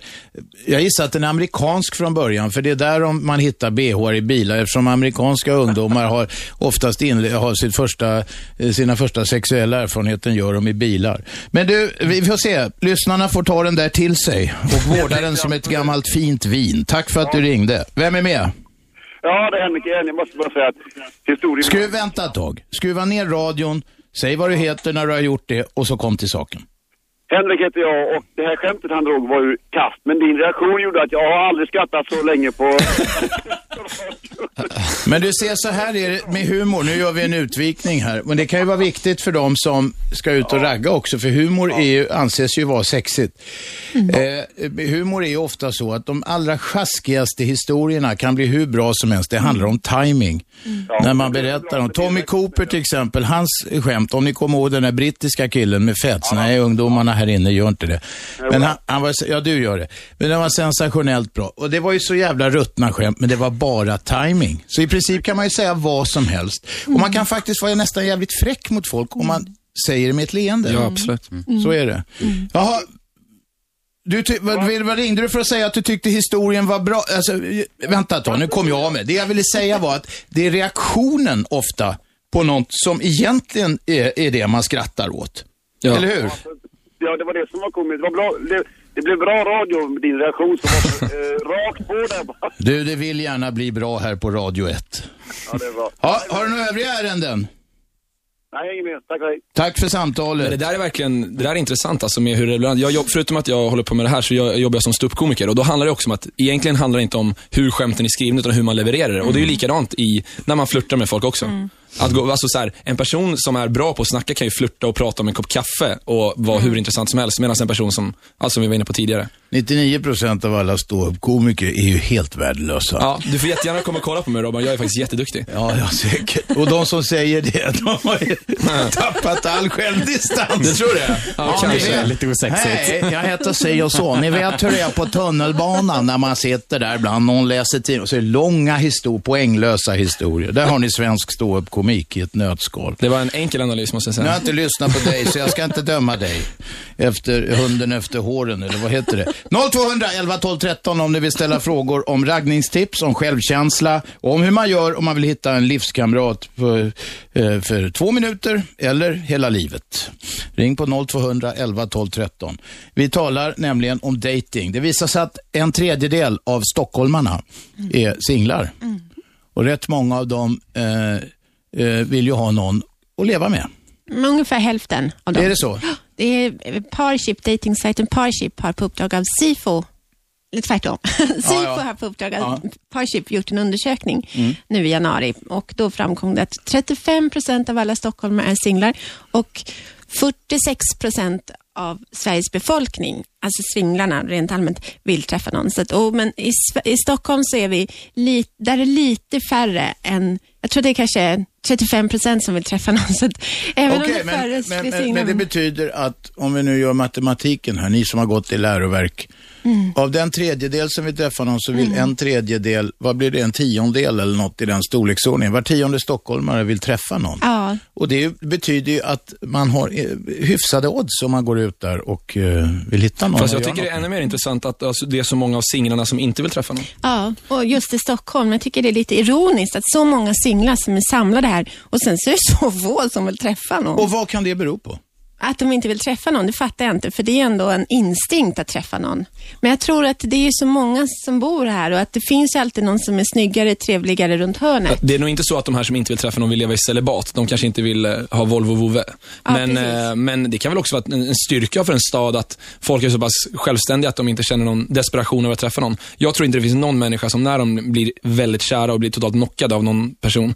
jag gissar att den är amerikansk från början, för det är där man hittar bh i bilar, eftersom amerikanska ungdomar har oftast inle, har sitt första, eh, sina första sexuella erfarenheter gör de i bilar. Men du, vi får se. Lyssnarna får ta den där till sig och vårda den som ett gammalt fint vin. Tack för att du ringde. Vem är med? Ja, det är Henrik igen. Jag måste bara säga att historien... Skruv, vänta ett tag. Skruva ner radion, säg vad du heter när du har gjort det och så kom till saken. Henrik heter jag och det här skämtet han drog var ju kast. Men din reaktion gjorde att jag har aldrig skrattat så länge på... Men du ser, så här är det med humor. Nu gör vi en utvikning här. Men det kan ju vara viktigt för dem som ska ut och ragga också, för humor är ju, anses ju vara sexigt. Eh, humor är ju ofta så att de allra sjaskigaste historierna kan bli hur bra som helst. Det handlar om timing. När man berättar om Tommy Cooper till exempel, hans skämt, om ni kommer ihåg den där brittiska killen med fets. Nej, ungdomarna här inne gör inte det. Men han, han var, ja du gör det. Men det var sensationellt bra. Och det var ju så jävla ruttna skämt, men det var bara timing. Så i princip kan man ju säga vad som helst. Och man kan faktiskt vara nästan jävligt fräck mot folk om man säger det med ett leende. Ja, absolut. Så är det. Jaha, du ty- vad, vad- ringde du för att säga att du tyckte historien var bra? Alltså, vänta ett tag, nu kom jag av mig. Det jag ville säga var att det är reaktionen ofta på något som egentligen är, är det man skrattar åt. Ja. Eller hur? Ja, det var det som var komiskt. Det, var bra. Det, det blev bra radio med din reaktion som var eh, rakt på där bara. Du, det vill gärna bli bra här på Radio 1. Ja, det är bra. Ja, har du några övriga ärenden? Nej, inget mer. Tack, hej. Tack för Men samtalet. det där är verkligen, det där är intressant alltså med hur det ibland, jag, jobb- förutom att jag håller på med det här så jag, jobbar jag som ståuppkomiker och då handlar det också om att, egentligen handlar det inte om hur skämten är skrivna utan hur man levererar det. Och det är ju likadant i, när man flörtar med folk också. Att gå, alltså så här, en person som är bra på att snacka kan ju flörta och prata om en kopp kaffe och vara hur intressant som helst. Medan en person som, alltså som vi var inne på tidigare. 99% av alla ståuppkomiker är ju helt värdelösa. Ja, du får jättegärna komma och kolla på mig Robban, jag är faktiskt jätteduktig. Ja, ja, säkert. Och de som säger det, de har ju tappat all självdistans. Du tror det? Ja, ni kanske. vet. Lite osexigt. Nej, jag heter si och så. Ni vet hur det är på tunnelbanan när man sitter där ibland, någon läser tidning och så är det långa historier, poänglösa historier. Där har ni svensk ståuppkomik i ett nötskal. Det var en enkel analys måste jag Nu har säga. jag inte lyssnat på dig, så jag ska inte döma dig. Efter hunden efter håren, eller vad heter det? 0200 11 12 13 om ni vill ställa frågor om raggningstips, om självkänsla och om hur man gör om man vill hitta en livskamrat för, eh, för två minuter eller hela livet. Ring på 0200 11 12 13. Vi talar nämligen om dating. Det visar sig att en tredjedel av stockholmarna är singlar. Och rätt många av dem eh, vill ju ha någon att leva med. Men Ungefär hälften av dem. Är det så? Det är eh, Parship, datingsajten Parship har på uppdrag av Sifo, eller tvärtom, Sifo ja. har på uppdrag av Ja. Parship gjort en undersökning nu i januari och då framkom det att 35 procent av alla stockholmare är singlar och 46 procent av Sveriges befolkning, alltså singlarna rent allmänt, vill träffa någon. Så att, och, men i, i Stockholm så är vi lite, där är lite färre än, jag tror det är kanske 35 procent som vill träffa någon. Så att, även om Okej, det men, men, men, men det betyder att om vi nu gör matematiken här, ni som har gått i läroverk. Mm. Av den tredjedel som vill träffa någon så vill en tredjedel, vad blir det, en tiondel eller något i den storleksordningen. Var tionde stockholmare vill träffa någon. Ja, Och det betyder ju att man har eh, hyfsade odds om man går ut där och eh, vill hitta någon. Fast jag tycker det är ännu mer intressant att alltså, det är så många av singlarna som inte vill träffa någon. ja, och just i Stockholm. Jag tycker det är lite ironiskt att så många singlar som är samlade här och sen så är det så få som vill träffa någon. Och vad kan det bero på? Att de inte vill träffa någon, det fattar jag inte, för det är ändå en instinkt att träffa någon. Men jag tror att det är så många som bor här och att det finns alltid någon som är snyggare, trevligare runt hörnet. Det är nog inte så att de här som inte vill träffa någon vill leva i celibat. De kanske inte vill eh, ha Volvo Vove. Ja, men, precis. eh, men det kan väl också vara en, styrka för en stad att folk är så pass självständiga att de inte känner någon desperation över att träffa någon. Jag tror inte det finns någon människa som när de blir väldigt kära och blir totalt knockade av någon person,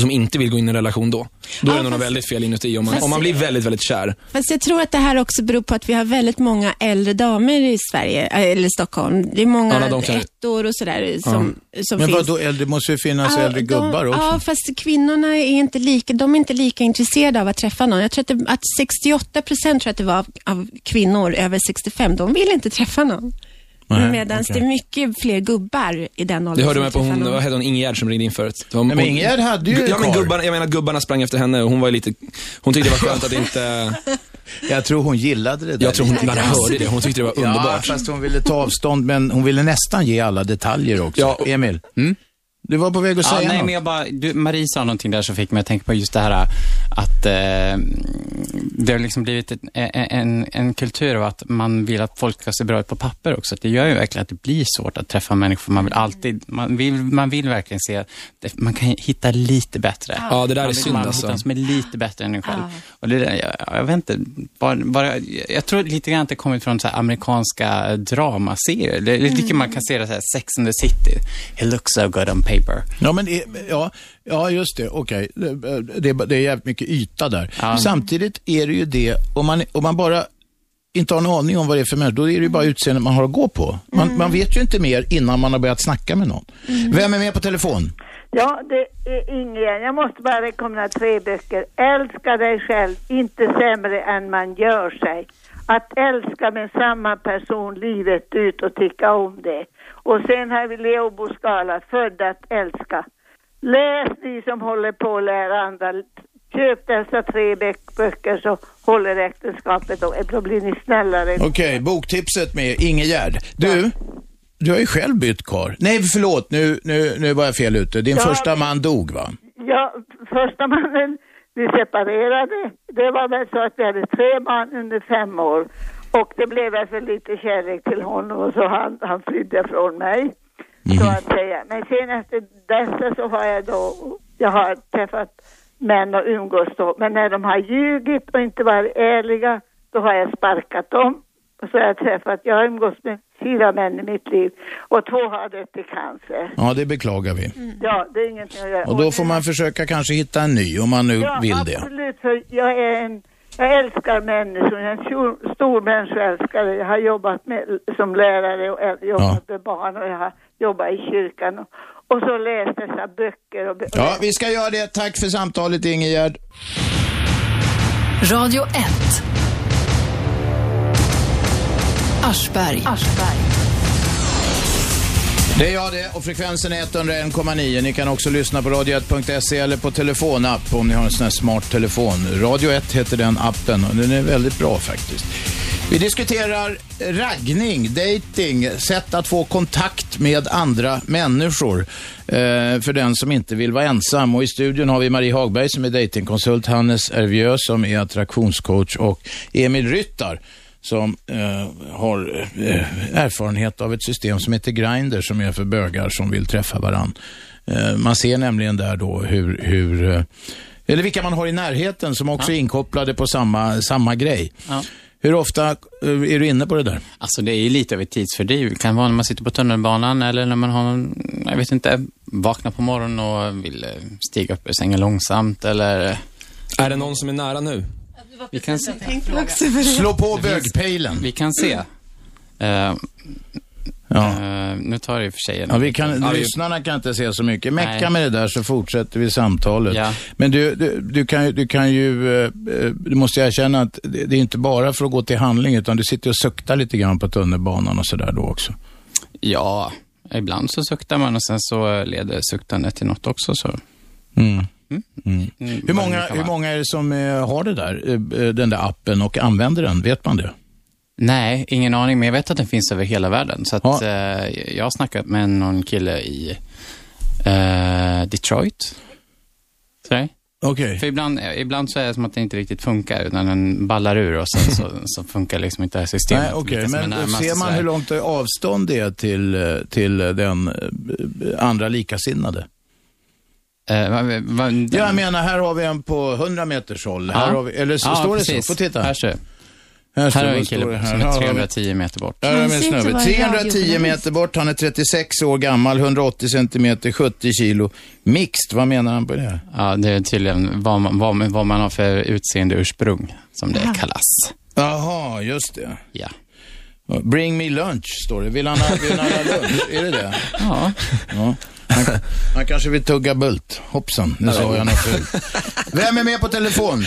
som inte vill gå in i en relation då. Då är Ja, det nog väldigt fel inuti om man, fast- om man blir väldigt, väldigt kär. Fast jag tror att det här också beror på att vi har väldigt många äldre damer i Sverige, äh, eller Stockholm. Det är många Ja, kan- ettor och sådär som, som Men finns. vadå, äldre, måste ju finnas Ja, äldre de- gubbar också. Ja, fast kvinnorna är inte lika, de är inte lika intresserade av att träffa någon. Jag tror att, det, att 68 procent tror att det var av, av kvinnor över 65, de vill inte träffa någon. Nej, Medan okej. det är mycket fler gubbar i den Det åldern hörde som man på hon, vad hette hon, Ingegärd som ringde in förut. Det var- men hon- Ingegärd hade ju Ja men gubbarna, jag menar gubbarna sprang efter henne och hon var ju lite, hon tyckte det var skönt att inte... Jag tror hon gillade det där. Jag tror hon, hon hörde det, hon tyckte det var Ja, underbart. fast hon ville ta avstånd, men hon ville nästan ge alla detaljer också. Emil, du var på väg att Ja, säga nej, något. men jag bara, du, Marie sa någonting där som fick mig att tänka på just det här att eh, det har liksom blivit ett, en, en, en kultur av att man vill att folk ska se bra ut på papper också. Det gör ju verkligen att det blir svårt att träffa människor. Man vill alltid, man vill, man vill verkligen se, det, man kan hitta lite bättre. Ja, det där man är synd man alltså. någon som är lite bättre än en själv. Och det där, jag, jag vet inte, bara, bara, jag tror lite grann att det kommit från så här amerikanska dramaserier. Det är lite Mm. man kan se det så här, Sex and the City. He looks so good on paper. Ja, men det, ja, ja, just det. Okej. Det, det, är- det är jävligt mycket yta där. Ja. Samtidigt är det ju det, om man, om man bara inte har en aning om vad det är för människa, då är det ju bara utseendet man har att gå på. Man, man vet ju inte mer innan man har börjat snacka med någon. Vem är med på telefon? Ja, det är Ingegärd. Jag måste bara rekommendera tre böcker. Älska dig själv, inte sämre än man gör sig. Att älska med samma person livet ut och tycka om det. Och sen har vi Leo Buscala, Född att älska. Läs ni som håller på att lära andra. Köp dessa tre böck- böcker så håller äktenskapet och då blir ni snällare. Okej, boktipset med Ingegärd. Du, du har ju själv bytt kar. Nej, förlåt, nu, nu, nu var jag fel ute. Din Ja, första man dog, va? Ja, första mannen, vi separerade. Det var väl så att vi hade tre barn under fem år. Och det blev väl för lite kärlek till honom och så han, han flydde från mig. Så att säga. Men sen efter dessa så har jag då, jag har träffat män och umgås då. Men när de har ljugit och inte varit ärliga, då har jag sparkat dem. Och så har jag träffat, jag har umgås med fyra män i mitt liv. Och två har dött i cancer. Ja, det beklagar vi. Ja, det är ingenting att göra. Och då får man försöka kanske hitta en ny om man nu ja, vill det. absolut. För jag är en, jag älskar människor. Jag är en stor, stor människoälskare. Jag har jobbat med, som lärare och jobbat med barn och jag har jobbat i kyrkan. Och, och så läst dessa böcker. Och, bö- Ja, vi ska göra det. Tack för samtalet, Ingegärd. Radio 1. Aschberg. Det är jag det och frekvensen är 101,9. Ni kan också lyssna på radio1.se eller på telefonapp om ni har en sån här smart telefon. Radio 1 heter den appen och den är väldigt bra faktiskt. Vi diskuterar raggning, dating, sätt att få kontakt med andra människor eh, för den som inte vill vara ensam. Och i studion har vi Marie Hagberg som är datingkonsult, Hannes Ervieux som är attraktionscoach och Emil Ryttar som eh, har eh, erfarenhet av ett system som heter Grindr som är för bögar som vill träffa varann. Eh, man ser nämligen där då hur, hur eh, eller vilka man har i närheten som också är inkopplade på samma, samma grej. Ja. Hur ofta eh, är du inne på det där? Alltså det är ju lite av ett tidsfördriv. Det kan vara när man sitter på tunnelbanan eller när man har, jag vet inte, vaknar på morgonen och vill eh, stiga upp ur sängen långsamt eller... Är det någon som är nära nu? Vi kan se. Slå på bögpejlen. Vi kan se. Eh, Ja. eh, nu tar det i och för sig Ja, vi kan, Ja, vi- lyssnarna kan inte se så mycket. Mecka Nej. med det där så fortsätter vi samtalet. Ja. Men du, du, du, kan, ju- du kan ju, eh, du måste erkänna att det, det är inte bara för att gå till handling utan du sitter och suktar lite grann på tunnelbanan och sådär då också. Ja, ibland så suktar man och sen så leder suktandet till något också. Så. Mm. Mm. Mm. Hur, många, hur många är det som eh, har det där, eh, eh, den där appen och använder den? Vet man det? Nej, ingen aning, men jag vet att den finns över hela världen. Så att, Ja. eh, jag har snackat med någon kille i eh, Detroit. Sådär. Okej. För ibland, ibland så är det som att det inte riktigt funkar, utan den ballar ur och sen så, så funkar liksom inte det här systemet. Nej, är Men ser man hur långt avstånd det är till, till den andra likasinnade? Eh, va, va, den- Ja, jag menar, här har vi en på 100 meters håll. Här har vi, eller så Ja, står det precis. så? Få titta. Här ser. Här, står Här det, har vi en det kille här? som Ja, är har vi- 310 meter bort. Här har vi en snubbe. vara 310 radiojournalist. meter bort, han är 36 år gammal, 180 centimeter, 70 kilo. Mixed, vad menar han på det? Ja, det är tydligen vad man, vad, man- vad man har för utseende ursprung, som det kallas. Jaha, just det. Ja. Bring me lunch, står det. Vill han ha, vill han ha lunch? Är det det? Ja. ja. Han, han kanske vill tugga bult. Hoppsan, nu sa jag något fult. Vem är med på telefon?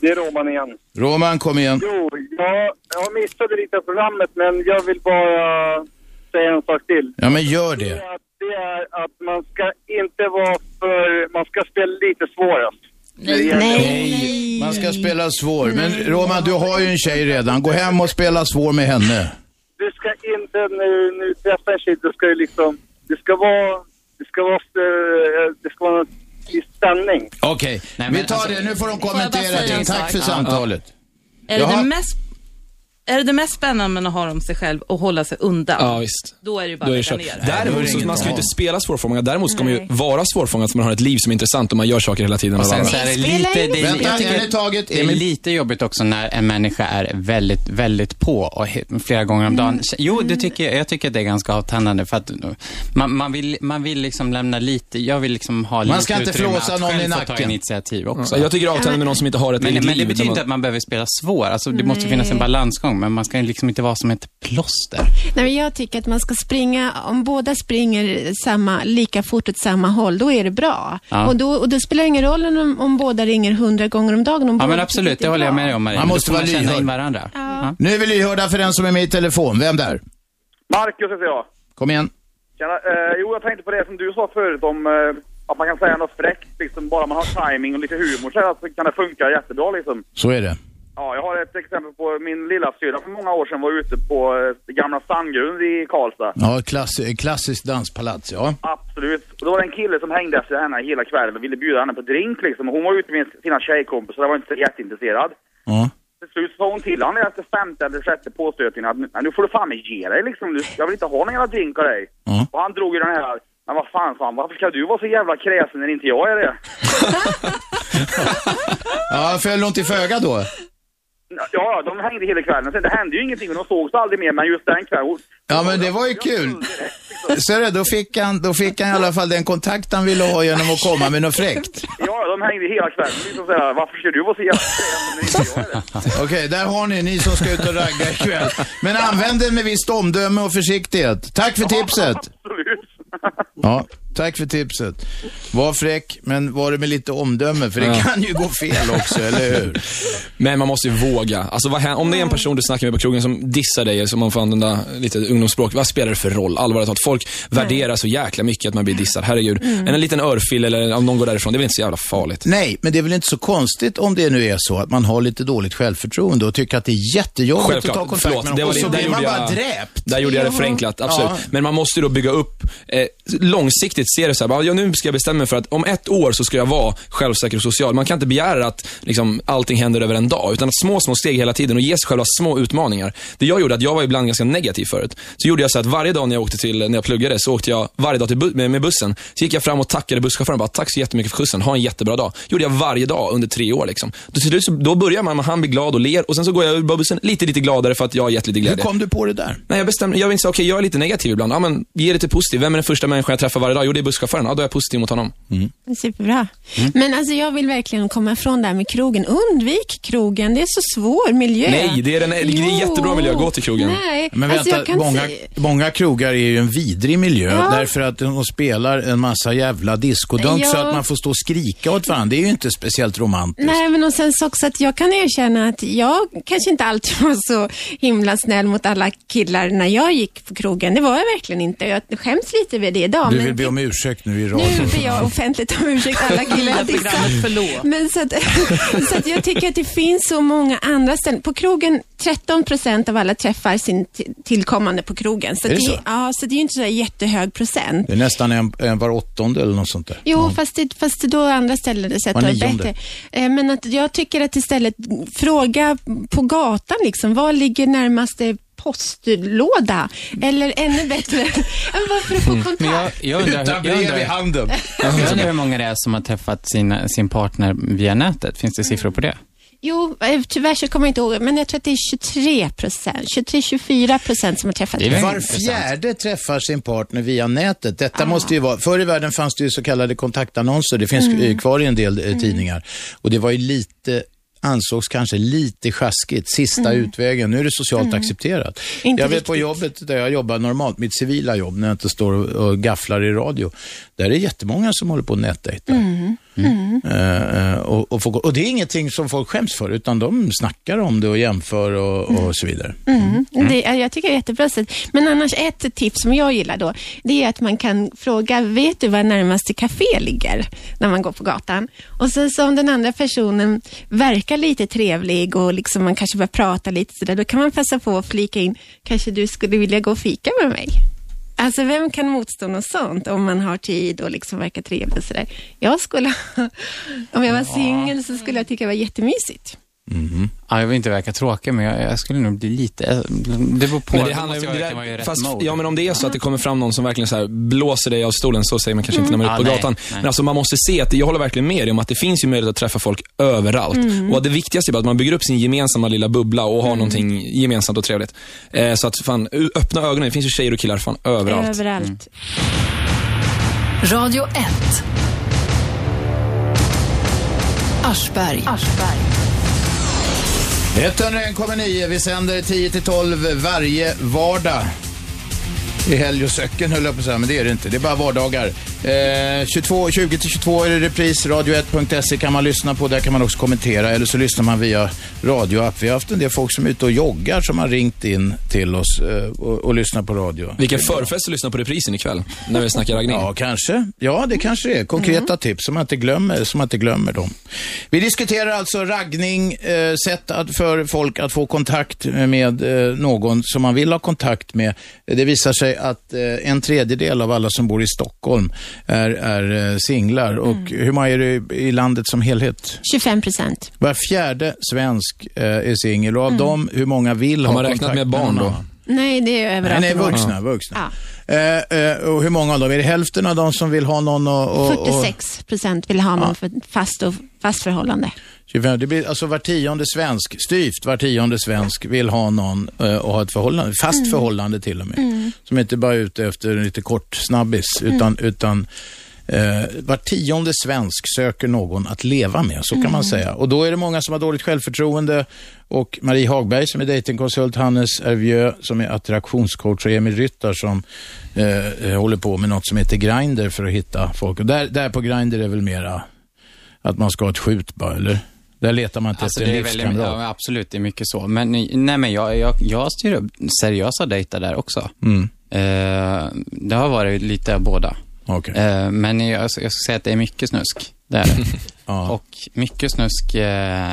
Det är Roman igen. Roman, kom igen. Jo, jag, jag missade lite av programmet men jag vill bara säga en sak till. Ja, men gör det. Det är att man ska inte vara för... Man ska spela lite svårast. Nej, nej. Man ska spela svår. Men Roman, du har ju en tjej redan. Gå hem och spela svår med henne. Du ska inte, när du träffar en tjej, du ska ju liksom... Det ska vara... Det ska vara... eh, Det ska vara i stämning. Okej, Nej, vi tar alltså- det. Nu får de kommentera det. en Tack för samtalet. Är det, Jaha. det mest, är det det mest spännande med att ha om sig själv och hålla sig undan? Ja, visst. Då är det ju bara Då är det att kört. ner. Däremot, så man ska ju inte spela svårfångad. Däremot ska man ju vara svårfångad så man har ett liv som är intressant och man gör saker hela tiden. Och sen så är det spelar lite, ingen det är, Vänta, jag tycker en i taget. det är Emil. lite jobbigt också när en människa är väldigt, väldigt på och he- flera gånger om dagen. Jo, det tycker jag, jag tycker att det är ganska avtändande för att man, man, vill, man vill liksom lämna lite, jag vill liksom ha lite ska inte utrymme flåsa att någon själv i få ta nacken. initiativ också. jag tycker det är avtändande med någon som inte har ett Men, eget men det liv. betyder inte att man behöver spela svår. Alltså, det måste finnas en balansgång, men man ska liksom inte vara som ett plåster. Nej, men jag tycker att man ska springa, om båda springer samma, lika fort åt samma håll, då är det bra. Ja. Och, då, och då spelar det ingen roll om, om båda ringer hundra gånger om dagen. Om Ja, men absolut, det håller jag med dig om, Marie. Man måste vara känna lyhörd. in varandra. Ja. Nu är vi lyhörda för den som är med i telefon. Vem där? Marcus heter jag. Kom igen. Tjena, eh, jo, jag tänkte på det som du sa förut om eh, att man kan säga något fräckt, liksom bara man har timing och lite humor så här, så kan det funka jättebra liksom. Så är det. Ja, jag har ett exempel på min lilla syra för många år sedan var ute på eh, gamla Sandgrund i Karlstad. Ja, klass, klassiskt danspalats, ja. Absolut. Och då var det en kille som hängde efter henne hela kvällen och ville bjuda henne på drink liksom. Hon var ute med sina tjejkompisar och var inte jätteintresserad. ja. Till slut sa hon till honom efter femte eller sjätte påstötningen att "Nej, nu får du fan mig ge dig liksom. Jag vill inte ha någon jävla drink av dig. Ja. Och han drog ju den här, men vad fan sa han, varför ska du vara så jävla kräsen när inte jag är det? Ja, föll hon till föga då? Ja, de hängde hela kvällen. Sen det hände ju ingenting och de sågs aldrig mer, men just den kvällen... Ja, men det var ju kul. Är det, då fick, han, då fick han i alla fall den kontakt han ville ha genom att komma med något fräckt. Ja, de hängde hela kvällen. Liksom så här, varför ska du vara så jävla? Okej, där har ni, ni som ska ut och ragga ikväll. Men använd det med visst omdöme och försiktighet. Tack för tipset. Absolut. Ja, tack för tipset. Var fräck, men var det med lite omdöme, för det Ja. kan ju gå fel också, eller hur? Men man måste ju våga. Alltså, vad, om det är en person du snackar med på krogen som dissar dig, som man får använda lite ungdomsspråk, vad spelar det för roll? Allvarligt talat, folk värderar så jäkla mycket att man blir dissad. Herregud. En liten örfil eller om någon går därifrån, det är väl inte så jävla farligt. Nej, men det är väl inte så konstigt om det nu är så att man har lite dåligt självförtroende och tycker att det är jättejobbigt att ta Självklart. kontakt Förlåt, med var Och så blir man bara jag, dräpt. Där gjorde jag det förenklat, absolut. Ja. Men man måste ju då bygga upp, eh, långsiktigt se det så här, ja, nu ska jag bestämma mig för att om ett år så ska jag vara självsäker och social. Man kan inte begära att liksom, allting händer över en dag, utan att små, små steg hela tiden och ge sig själva små utmaningar. Det jag gjorde, att jag var ibland ganska negativ förut. Så gjorde jag så att varje dag när jag åkte till, när jag pluggade, så åkte jag varje dag bu- med, med bussen. Så gick jag fram och tackade busschauffören, bara tack så jättemycket för skjutsen, ha en jättebra dag. gjorde jag varje dag under tre år liksom. Då, till slut så, då börjar man han blir glad och ler och sen så går jag ur bussen lite, lite gladare för att jag har gett lite Hur glädje. kom du på det där? Nej, jag bestämde, jag insåg, okej, jag är lite negativ ibland. Ja, men ge det till positiv. Vem är den första människan jag träffar varje dag? Jo, det är busschauffören. Ja, då är jag positiv mot honom. Superbra. Mm. Men alltså jag vill verkligen komma ifrån det här med krogen. Undvik krogen, det är så svår miljö. Nej, det är, den, det är jättebra miljö. Gå till krogen. Nej, Men alltså vänta, jag kan många, säga... många krogar är ju en vidrig miljö Ja. därför att de spelar en massa jävla diskodunk Ja. så att man får stå och skrika åt varandra. Det är ju inte speciellt romantiskt. Nej, men och sen så också att jag kan erkänna att jag kanske inte alltid var så himla snäll mot alla killar när jag gick på krogen. Det var jag verkligen inte. Jag skäms lite över det idag. Du men vill be om ursäkt nu i Nu radio. ber jag offentligt om ursäkt alla killar Förlåt. Men så att, så att jag tycker att det finns så många andra ställen. På krogen, 13 procent av alla träffar sin tillkommande på krogen. Så, Är det det, så? Ja, så det är ju inte så jättehög procent. Det är nästan en, en var åttonde eller något sånt där. Jo, fast, det, fast det då är andra ställen var nionde. bättre. Eh, Men att jag tycker att istället fråga på gatan liksom, var ligger närmaste postlåda? Eller ännu bättre, ja, men för att få kontakt. Men jag, jag, undrar, Utan hur- jag, brev i undrar, handen. jag undrar hur många det är som har träffat sin, sin partner via nätet. Finns det siffror på det? Jo, eh, tyvärr så kommer jag inte ihåg, men jag tror att det är 23 procent, 23-24 procent som har träffat Var fjärde träffar sin partner via nätet. Detta måste ju vara, förr i världen fanns det ju så kallade kontaktannonser, det finns Mm. kvar i en del eh, tidningar. Och det var ju lite ansågs kanske lite sjaskigt, sista Mm. utvägen. Nu är det socialt Mm. accepterat. Inte jag vet på riktigt. jobbet där jag jobbar normalt, mitt civila jobb, när jag inte står och gafflar i radio, där är det jättemånga som håller på och nätdejtar. Mm. Mm. Eh, och, och, och det är ingenting som folk skäms för, utan de snackar om det och jämför och, och så vidare. Mm. Det, är- jag tycker det är jättebra sätt. Men annars ett tips som jag gillar då, det är att man kan fråga, vet du var närmaste café ligger? När man går på gatan. Och sen så om den andra personen verkar lite trevlig och liksom man kanske börjar prata lite sådär, då kan man passa på att flika in, kanske du skulle vilja gå och fika med mig? Alltså vem kan motstå något sånt om man har tid och liksom verkar trevlig och sådär. Jag skulle, om jag var singel så skulle jag tycka det var jättemysigt. Ja, jag vill inte verka tråkig, men jag, jag skulle nog bli lite... Det beror på. Men det handlar ju det där, fast, mode. ja men om det är så att det kommer fram någon som verkligen så här blåser dig av stolen, så säger man kanske inte när man är Mm. ute på Ja, gatan. nej, nej. Men alltså man måste se att, jag håller verkligen med dig om att det finns ju möjlighet att träffa folk överallt. Mm. Och det viktigaste är bara att man bygger upp sin gemensamma lilla bubbla och har Mm. någonting gemensamt och trevligt. Eh, så att fan, öppna ögonen, det finns ju tjejer och killar fan överallt. Överallt. Radio 1. Aschberg. 101,9. Vi sänder 10 till 12 varje vardag. I helg och söcken höll jag på att säga, men det är det inte. Det är bara vardagar. Eh, 22, 20 till 22 är det repris. Radio1.se kan man lyssna på. Där kan man också kommentera. Eller så lyssnar man via radioapp. Vi har haft en del folk som är ute och joggar som har ringt in till oss eh, och, och lyssnar på radio. Vilken förfest att lyssna på reprisen ikväll, när vi snackar raggning. Ja, kanske. Ja, det kanske det är. Konkreta tips som man inte glömmer, som man inte glömmer dem. Vi diskuterar alltså raggning, eh, sätt att, för folk att få kontakt med eh, någon som man vill ha kontakt med. Det visar sig att eh, en tredjedel av alla som bor i Stockholm är, är eh, singlar. Och hur många är det i landet som helhet? 25 procent. Var fjärde svensk eh, är singel och av dem, hur många vill Har ha man räknat kontakt med barn då? Nej, det är över Nej, nej, 18 år. vuxna. vuxna. Eh, eh, och hur många av dem? Är det hälften av dem som vill ha någon och... och, och 46 procent vill ha någon för fast, och, fast förhållande. 25, det blir alltså var tionde svensk, styvt var tionde svensk vill ha någon eh, och ha ett förhållande, fast Mm. förhållande till och med. Mm. Som inte bara är ute efter en lite kort snabbis, utan, utan eh, var tionde svensk söker någon att leva med, så kan man Mm. säga. Och då är det många som har dåligt självförtroende och Marie Hagberg som är datingkonsult, Hannes Hervieux som är attraktionscoach och Emil Ryttar som eh, eh, håller på med något som heter Grindr för att hitta folk. Och där, där på Grindr är väl mera att man ska ha ett skjut bara, eller? Där letar man inte Alltså, efter det en är väldigt, livskamrat. ja, absolut, det är mycket så. Men, nej, men jag, jag, jag styr upp seriösa dejter där också. Mm. Eh, det har varit lite av båda. Okay. Eh, men jag, jag ska säga att det är mycket snusk. Det är det. Och mycket snusk eh,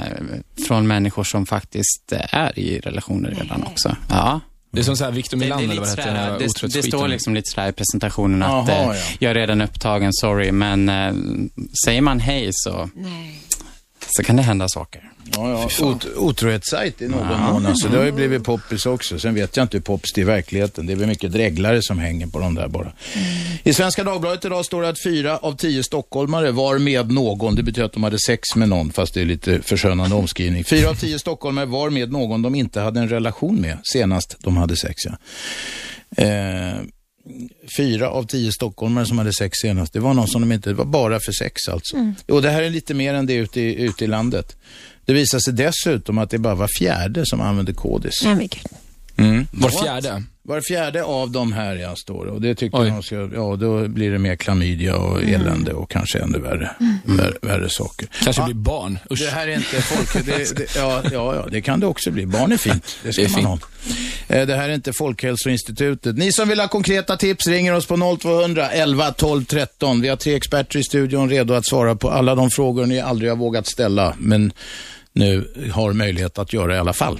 från människor som faktiskt eh, är i relationer redan också. Ja. Det är som så här Victor Milan, eller vad det heter, den här det, det otrohetsskiten. står liksom lite sådär i presentationen att Jaha, eh, ja. jag är redan upptagen, sorry, men eh, säger man hej så, så kan det hända saker. Ja, ja. Ot otrohetssajt i någon Ja. mån. Alltså, det har ju blivit poppis också. Sen vet jag inte hur poppis det är i verkligheten. Det är väl mycket dreglare som hänger på de där bara. I Svenska Dagbladet idag står det att fyra av tio stockholmare var med någon. Det betyder att de hade sex med någon, fast det är lite förskönande omskrivning. Fyra av tio stockholmare var med någon de inte hade en relation med senast de hade sex. Ja. Eh, fyra av tio stockholmare som hade sex senast, det var någon som de inte, det var bara för sex alltså. Mm. Och det här är lite mer än det ute i, ute i landet. Det visar sig dessutom att det bara var fjärde som använde kodis. Nej, men. Mm. Var fjärde? Var fjärde av de här jag står och det tycker Oj. jag ska, ja då blir det mer klamydia och elände och kanske ännu värre, värre, värre saker. Kanske Ja, blir barn. Usch. Det här är inte folk, det, det, ja, ja, ja, det kan det också bli. Barn är fint, det ska Det är man ha. Eh, Det här är inte Folkhälsoinstitutet. Ni som vill ha konkreta tips ringer oss på 0200 11 12 13. Vi har tre experter i studion redo att svara på alla de frågor ni aldrig har vågat ställa, men nu har möjlighet att göra i alla fall.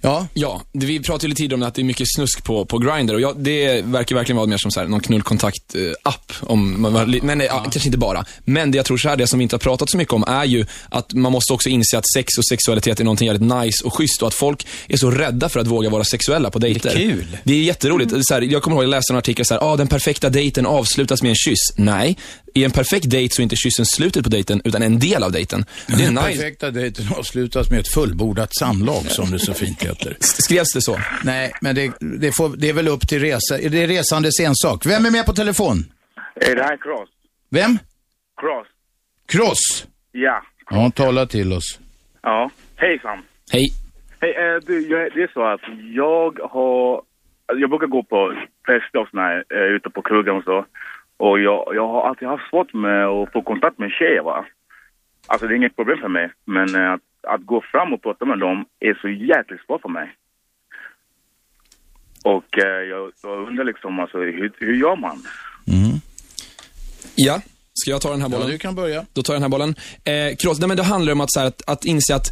Ja. Ja, vi pratade lite tidigare om att det är mycket snusk på, på Grindr och jag, det verkar verkligen vara mer som så här, någon knullkontakt-app. om man men nej, ja, kanske inte bara. Men det jag tror så här, det som vi inte har pratat så mycket om är ju att man måste också inse att sex och sexualitet är någonting jävligt nice och schysst och att folk är så rädda för att våga vara sexuella på dejter. Det är kul. Det är jätteroligt. Så här, jag kommer ihåg, jag läste en artikel så här, ah, den perfekta dejten avslutas med en kyss. Nej, i en perfekt dejt så är inte kyssen slutet på dejten, utan en del av dejten. Det är Den nice. perfekta dejten avslutas med ett fullbordat samlag, som det så fint heter. Skrevs det så? Nej, men det, det, får, det är väl upp till resa, det är resandes ensak. Vem är med på telefon? Är det här Cross? Vem? Cross? Cross? Ja. Ja, tala till oss. Ja. Hejsan. Hej. Hej, eh, du, jag, det är så att jag har... Jag brukar gå på fester och såna här, eh, ute på krogen och så. Och jag, jag har alltid haft svårt med att få kontakt med tjejer va. Alltså det är inget problem för mig. Men eh, att, att gå fram och prata med dem är så jäkligt svårt för mig. Och eh, jag, jag undrar liksom alltså hur, hur gör man? Ja. Ska jag ta den här bollen? Ja, du kan börja. Då tar jag den här bollen. Eh, Kross, nej, men det handlar om att, så här, att, att inse att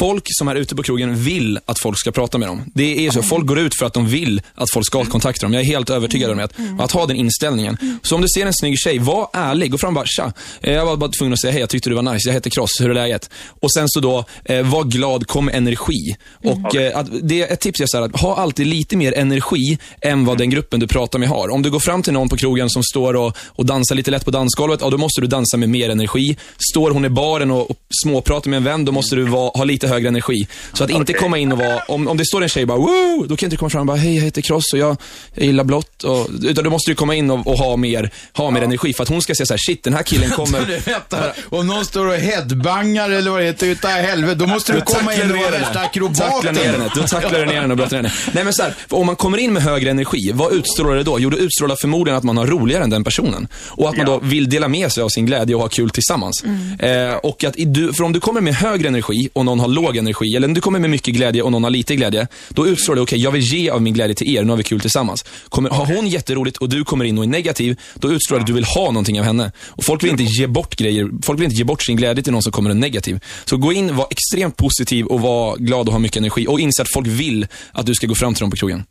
folk som är ute på krogen vill att folk ska prata med dem. Det är så. Folk går ut för att de vill att folk ska kontakta dem. Jag är helt övertygad om det. Att, att ha den inställningen. Så om du ser en snygg tjej, var ärlig. Gå fram och bara, tja. Eh, Jag var bara tvungen att säga, hej, jag tyckte du var nice. Jag heter Kross, hur är läget? Och sen så då, eh, var glad, kom med energi. Och eh, att, det, ett tips så här, att ha alltid lite mer energi än vad den gruppen du pratar med har. Om du går fram till någon på krogen som står och, och dansar lite lätt på dansgolvet, ja, då måste du dansa med mer energi. Står hon i baren och, och småpratar med en vän, då måste du vara, ha lite högre energi. Så att inte komma in och vara, om, om det står en tjej bara woo, då kan inte du komma fram och bara, hej jag heter Kross och jag, jag gillar blått. Och, utan då måste du komma in och, och ha mer, ha mer energi. För att hon ska säga så här, shit den här killen kommer... Vänta, om någon står och headbangar eller vad det heter, utav helvete, då måste du Då komma in du och vara ner värsta akrobaten. Tackla ner henne. Då tacklar du ner henne och brottar ner henne. Nej men så här, om man kommer in med högre energi, vad utstrålar det då? Jo, det utstrålar förmodligen att man har roligare än den personen. Och att man då vill dela med sig av sin glädje och ha kul tillsammans. Eh, och att du, för om du kommer med högre energi och någon har låg energi, eller om du kommer med mycket glädje och någon har lite glädje, då utstrålar det, okej, jag vill ge av min glädje till er, nu har vi kul tillsammans. Kommer, Har hon jätteroligt och du kommer in och är negativ, då utstrålar det att du vill ha någonting av henne. Och folk vill inte ge bort grejer, folk vill inte ge bort sin glädje till någon som kommer och är negativ. Så gå in, var extremt positiv och var glad och ha mycket energi. Och inse att folk vill att du ska gå fram till dem på krogen.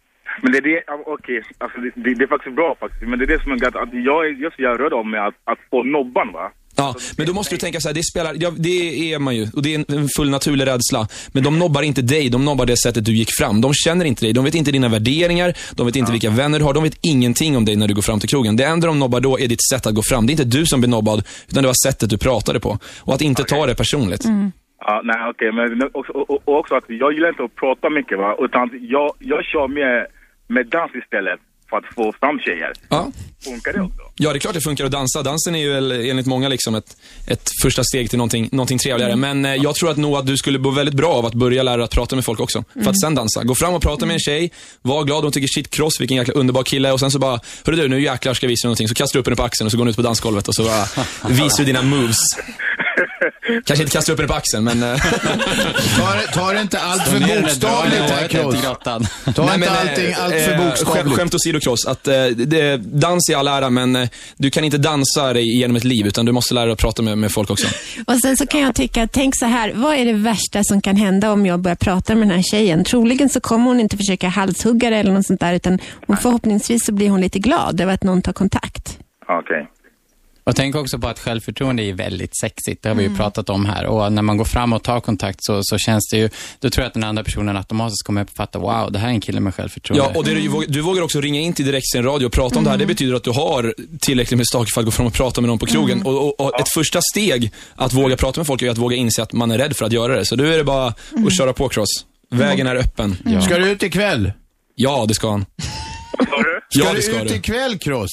Men det är det, okej, okej, alltså det, det, det är faktiskt bra faktiskt. Men det är det som är gött, att jag är jag är rädd om mig att, att få nobban va. Ja, men då måste du tänka så här, det spelar, ja, det är man ju, och det är en- full naturlig rädsla. Men de nobbar inte dig, de nobbar det sättet du gick fram. De känner inte dig, de vet inte dina värderingar, de vet inte vilka vänner du har, de vet ingenting om dig när du går fram till krogen. Det enda de nobbar då är ditt sätt att gå fram. Det är inte du som blir nobbad, utan det var sättet du pratade på. Och att inte ta det personligt. Ja, nej okej, men också, och, och också att jag gillar inte att prata mycket va, utan jag, jag kör med, med dans istället för att få fram tjejer. Ja. Funkar det också? Ja, det är klart det funkar att dansa. Dansen är ju väl, enligt många liksom ett, ett första steg till någonting, någonting trevligare. Men eh, jag tror att nog att du skulle må väldigt bra av att börja lära dig att prata med folk också. För att sen dansa. Gå fram och prata med en tjej, var glad, hon tycker shit cross, vilken jäkla underbar kille. Och sen så bara, hörru du, nu jäklar ska jag visa dig någonting. Så kastar du upp henne på axeln och så går ni ut på dansgolvet och så bara visar du dina moves. Kanske inte kastar upp henne på axeln, men... eh, Ta, det- ta det inte allt för bokstavligt här, Kross. Ta Nej, inte allting eh, allt för eh, bokstavligt. Skämt, skämt åsido Kross, att eh, det, dans i all ära, men eh, du kan inte dansa dig genom ett liv, utan du måste lära dig att prata med, med folk också. Och sen så kan jag tycka, tänk så här, vad är det värsta som kan hända om jag börjar prata med den här tjejen? Troligen så kommer hon inte försöka halshugga det eller något sånt där, utan hon förhoppningsvis så blir hon lite glad över att någon tar kontakt. Okej. Och tänk också på att självförtroende är väldigt sexigt. Det har vi ju pratat om här. Och när man går fram och tar kontakt så, så känns det ju, då tror jag att den andra personen automatiskt kommer uppfatta, wow, det här är en kille med självförtroende. Ja, och det, du, vågar- du vågar också ringa in till direktsänd radio och prata om det här. Det betyder att du har tillräckligt med stake för att gå fram och prata med någon på krogen. Och, och, och ett första steg att våga prata med folk är att våga inse att man är rädd för att göra det. Så nu är det bara att köra på Cross. Vägen är öppen. Ska du ut ikväll? Ja, det ska han. Sa du? Ska Ja, det du ska ut du. ikväll, Kross?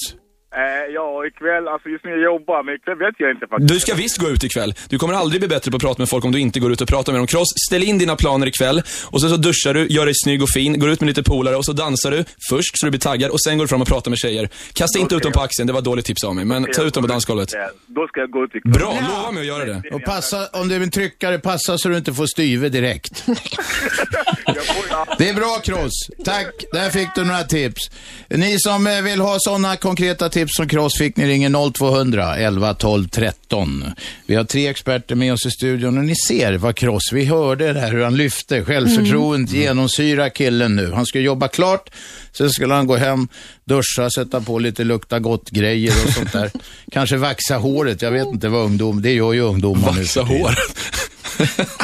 Eh, ja, ikväll, alltså just nu jag jobbar, men ikväll vet jag inte faktiskt. Du ska visst gå ut ikväll. Du kommer aldrig bli bättre på att prata med folk om du inte går ut och pratar med dem. Cross, ställ in dina planer ikväll och så, så duschar du, gör dig snygg och fin, går ut med lite polare och så dansar du först så du blir taggad och sen går du fram och pratar med tjejer. Kasta inte ut dem på axeln, det var dåligt tips av mig, men ta ut dem på dansgolvet. Då ska jag gå ut ikväll. Bra, lova mig att göra det. Och passa, om du är en tryckare, passa så du inte får styve direkt. Det är bra Kross. Tack, där fick du några tips. Ni som eh, vill ha sådana konkreta tips som Kross fick, ni ringer 0200 11 12 13. Vi har tre experter med oss i studion och ni ser vad Kross, vi hörde det här hur han lyfte. Självförtroendet genomsyrar killen nu. Han ska jobba klart, sen skulle han gå hem, duscha, sätta på lite lukta gott-grejer och sånt där. Kanske vaxa håret, jag vet inte vad ungdom, det gör ju ungdomar nu Vaxa tiden. håret.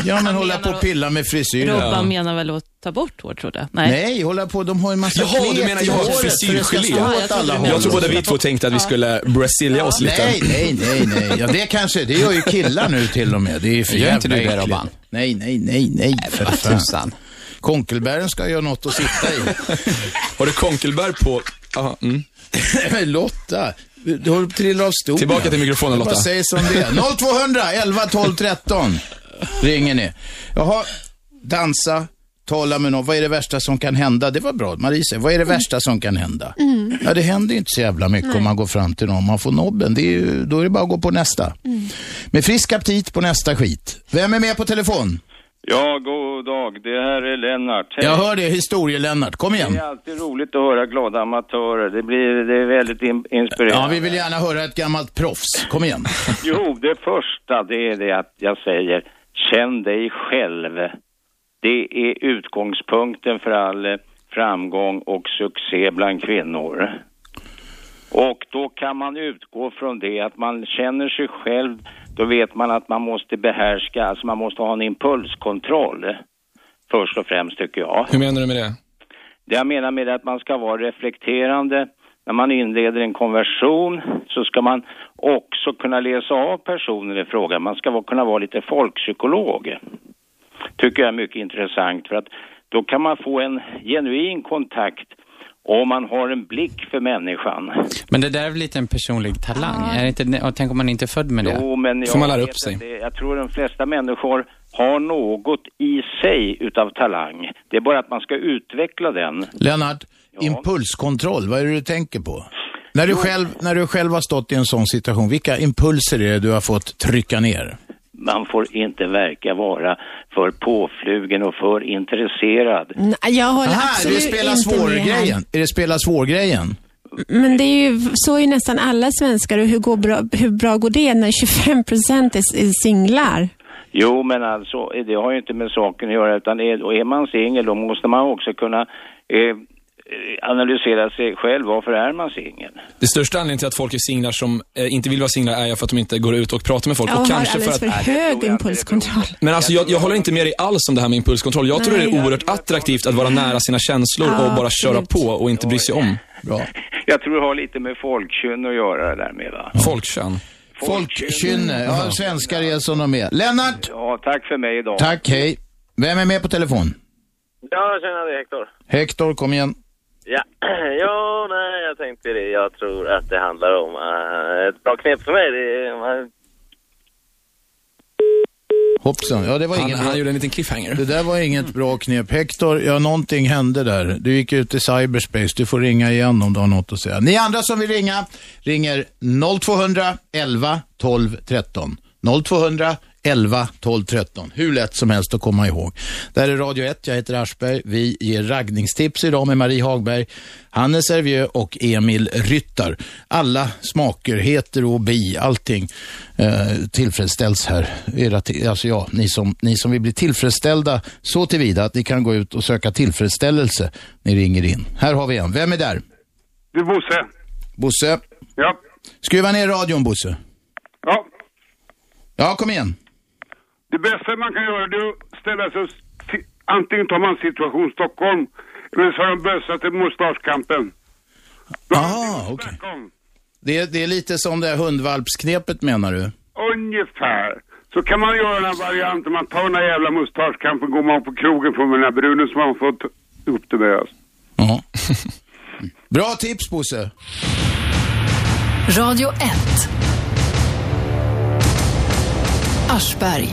Ja, men hålla på och pilla med frisyren. Robban menar väl att ta bort hår, trodde jag? Nej. hålla på. De har ju massa Jaha, du menar jag ska frisyrgelé? alla håll. Jag tror båda vi två tänkte att vi skulle brasilia oss lite. Nej, nej, nej, nej. Ja, det kanske, det gör ju killar nu till och med. Det är ju för Gör inte du det. Robban? Nej, nej, nej, nej, för vad fan. tusan. Konkelbären ska göra något att sitta i. Har du konkelbär på... Aha, mm. Lotta, du har trillat av stolen. Tillbaka till mikrofonen, Jag Lotta. bara säger som det är. 0200 11 12 13 ringer ni. Jaha, dansa, tala med någon. Vad är det värsta som kan hända? Det var bra, Marie säger. Vad är det värsta som kan hända? Mm. Ja, det händer ju inte så jävla mycket Nej. om man går fram till någon. Man får nobben. Det är ju, då är det bara att gå på nästa. Mm. Med frisk aptit på nästa skit. Vem är med på telefon? Ja, god dag. Det här är Lennart. Hej. Jag hör det, historie-Lennart. Kom igen. Det är alltid roligt att höra glada amatörer. Det, blir, det är väldigt in, Ja, inspirerande. vi vill gärna höra ett gammalt proffs. Kom igen. Jo, det första det är det att jag säger känn dig själv. Det är utgångspunkten för all eh, framgång och succé bland kvinnor. Och då kan man utgå från det att man känner sig själv, då vet man att man måste behärska, alltså man måste ha en impulskontroll. Först och främst tycker jag. Hur menar du med det? Det jag menar med att man ska vara reflekterande. När man inleder en konversation så ska man också kunna läsa av personen i fråga. Man ska vara- kunna vara lite folkpsykolog. Tycker jag är mycket intressant för att då kan man få en genuin kontakt om man har en blick för människan. Men det där är väl lite en personlig talang? Är det inte, och tänk om man inte är född med det? Jo, men Får man jag lära upp sig? att Det, jag tror de flesta människor har något i sig utav talang. Det är bara att man ska utveckla den. Lennart, impulskontroll, vad är det du tänker på? När du, själv, när du själv har stått i en sån situation, vilka impulser är det du har fått trycka ner? Man får inte verka vara för påflugen och för intresserad. Nej, jag håller Aha, absolut det spelar inte med här. svår-grejen. Är det spela svår-grejen? Men det är ju, så är ju nästan alla svenskar och hur, går bra, hur bra går det när 25 procent är, är singlar? Jo, men alltså, det har ju inte med saken att göra, utan är, och är man singel då måste man också kunna eh, analysera sig själv. Varför är man singel? Det största anledningen till att folk är singlar som eh, inte vill vara singlar är ju för att de inte går ut och pratar med folk. Jag och har kanske för att... för hög impulskontroll. Men alltså jag, jag håller inte med dig alls om det här med impulskontroll. Jag tror det är oerhört attraktivt att vara nära sina känslor Ja, och bara köra absolut. på och inte bry sig om. Bra. Jag tror det har lite med folkkön att göra det där med va? Folkkön? Folkkynne, ja, svenskar är som de är. Lennart, Ja, tack för mig idag. tack, hej. Vem är med på telefon? Ja, tjena, det är Hector. Hector, kom igen. Ja, ja nej, jag tänkte det. Jag tror att det handlar om uh, ett bra knep för mig. Det är, man, Hoppsan, ja det var Han, inget han bra. gjorde en liten cliffhanger. Det där var inget bra knep. Hector, ja någonting hände där. Du gick ut i cyberspace. Du får ringa igen om du har något att säga. Ni andra som vill ringa, ringer 0200 11 12 13. 0200 11 12 13. Hur lätt som helst att komma ihåg. Det här är Radio 1, jag heter Aschberg. Vi ger raggningstips idag med Marie Hagberg, Hannes Hervieu och Emil Ryttar. Alla smaker, heter och bi, allting eh, tillfredsställs här. Era alltså ja, ni som, ni som vill bli tillfredsställda så tillvida att ni kan gå ut och söka tillfredsställelse. Ni ringer in. Här har vi en. Vem är där? Det är Bosse. Bosse? Ja. Skruva ner radion Bosse. Ja. Ja, kom igen. Det bästa man kan göra det är att ställa sig Antingen tar man situation Stockholm eller så har de bössa till mustaschkampen. Ah, okej. Det, det är lite som det här hundvalpsknepet menar du? Ungefär. Så kan man göra den här varianten. Man tar den här jävla mustaschkampen, går man på krogen får man den här brunen som man fått upp det med. Alltså. Ja. Bra tips Bosse. Radio 1. Aschberg.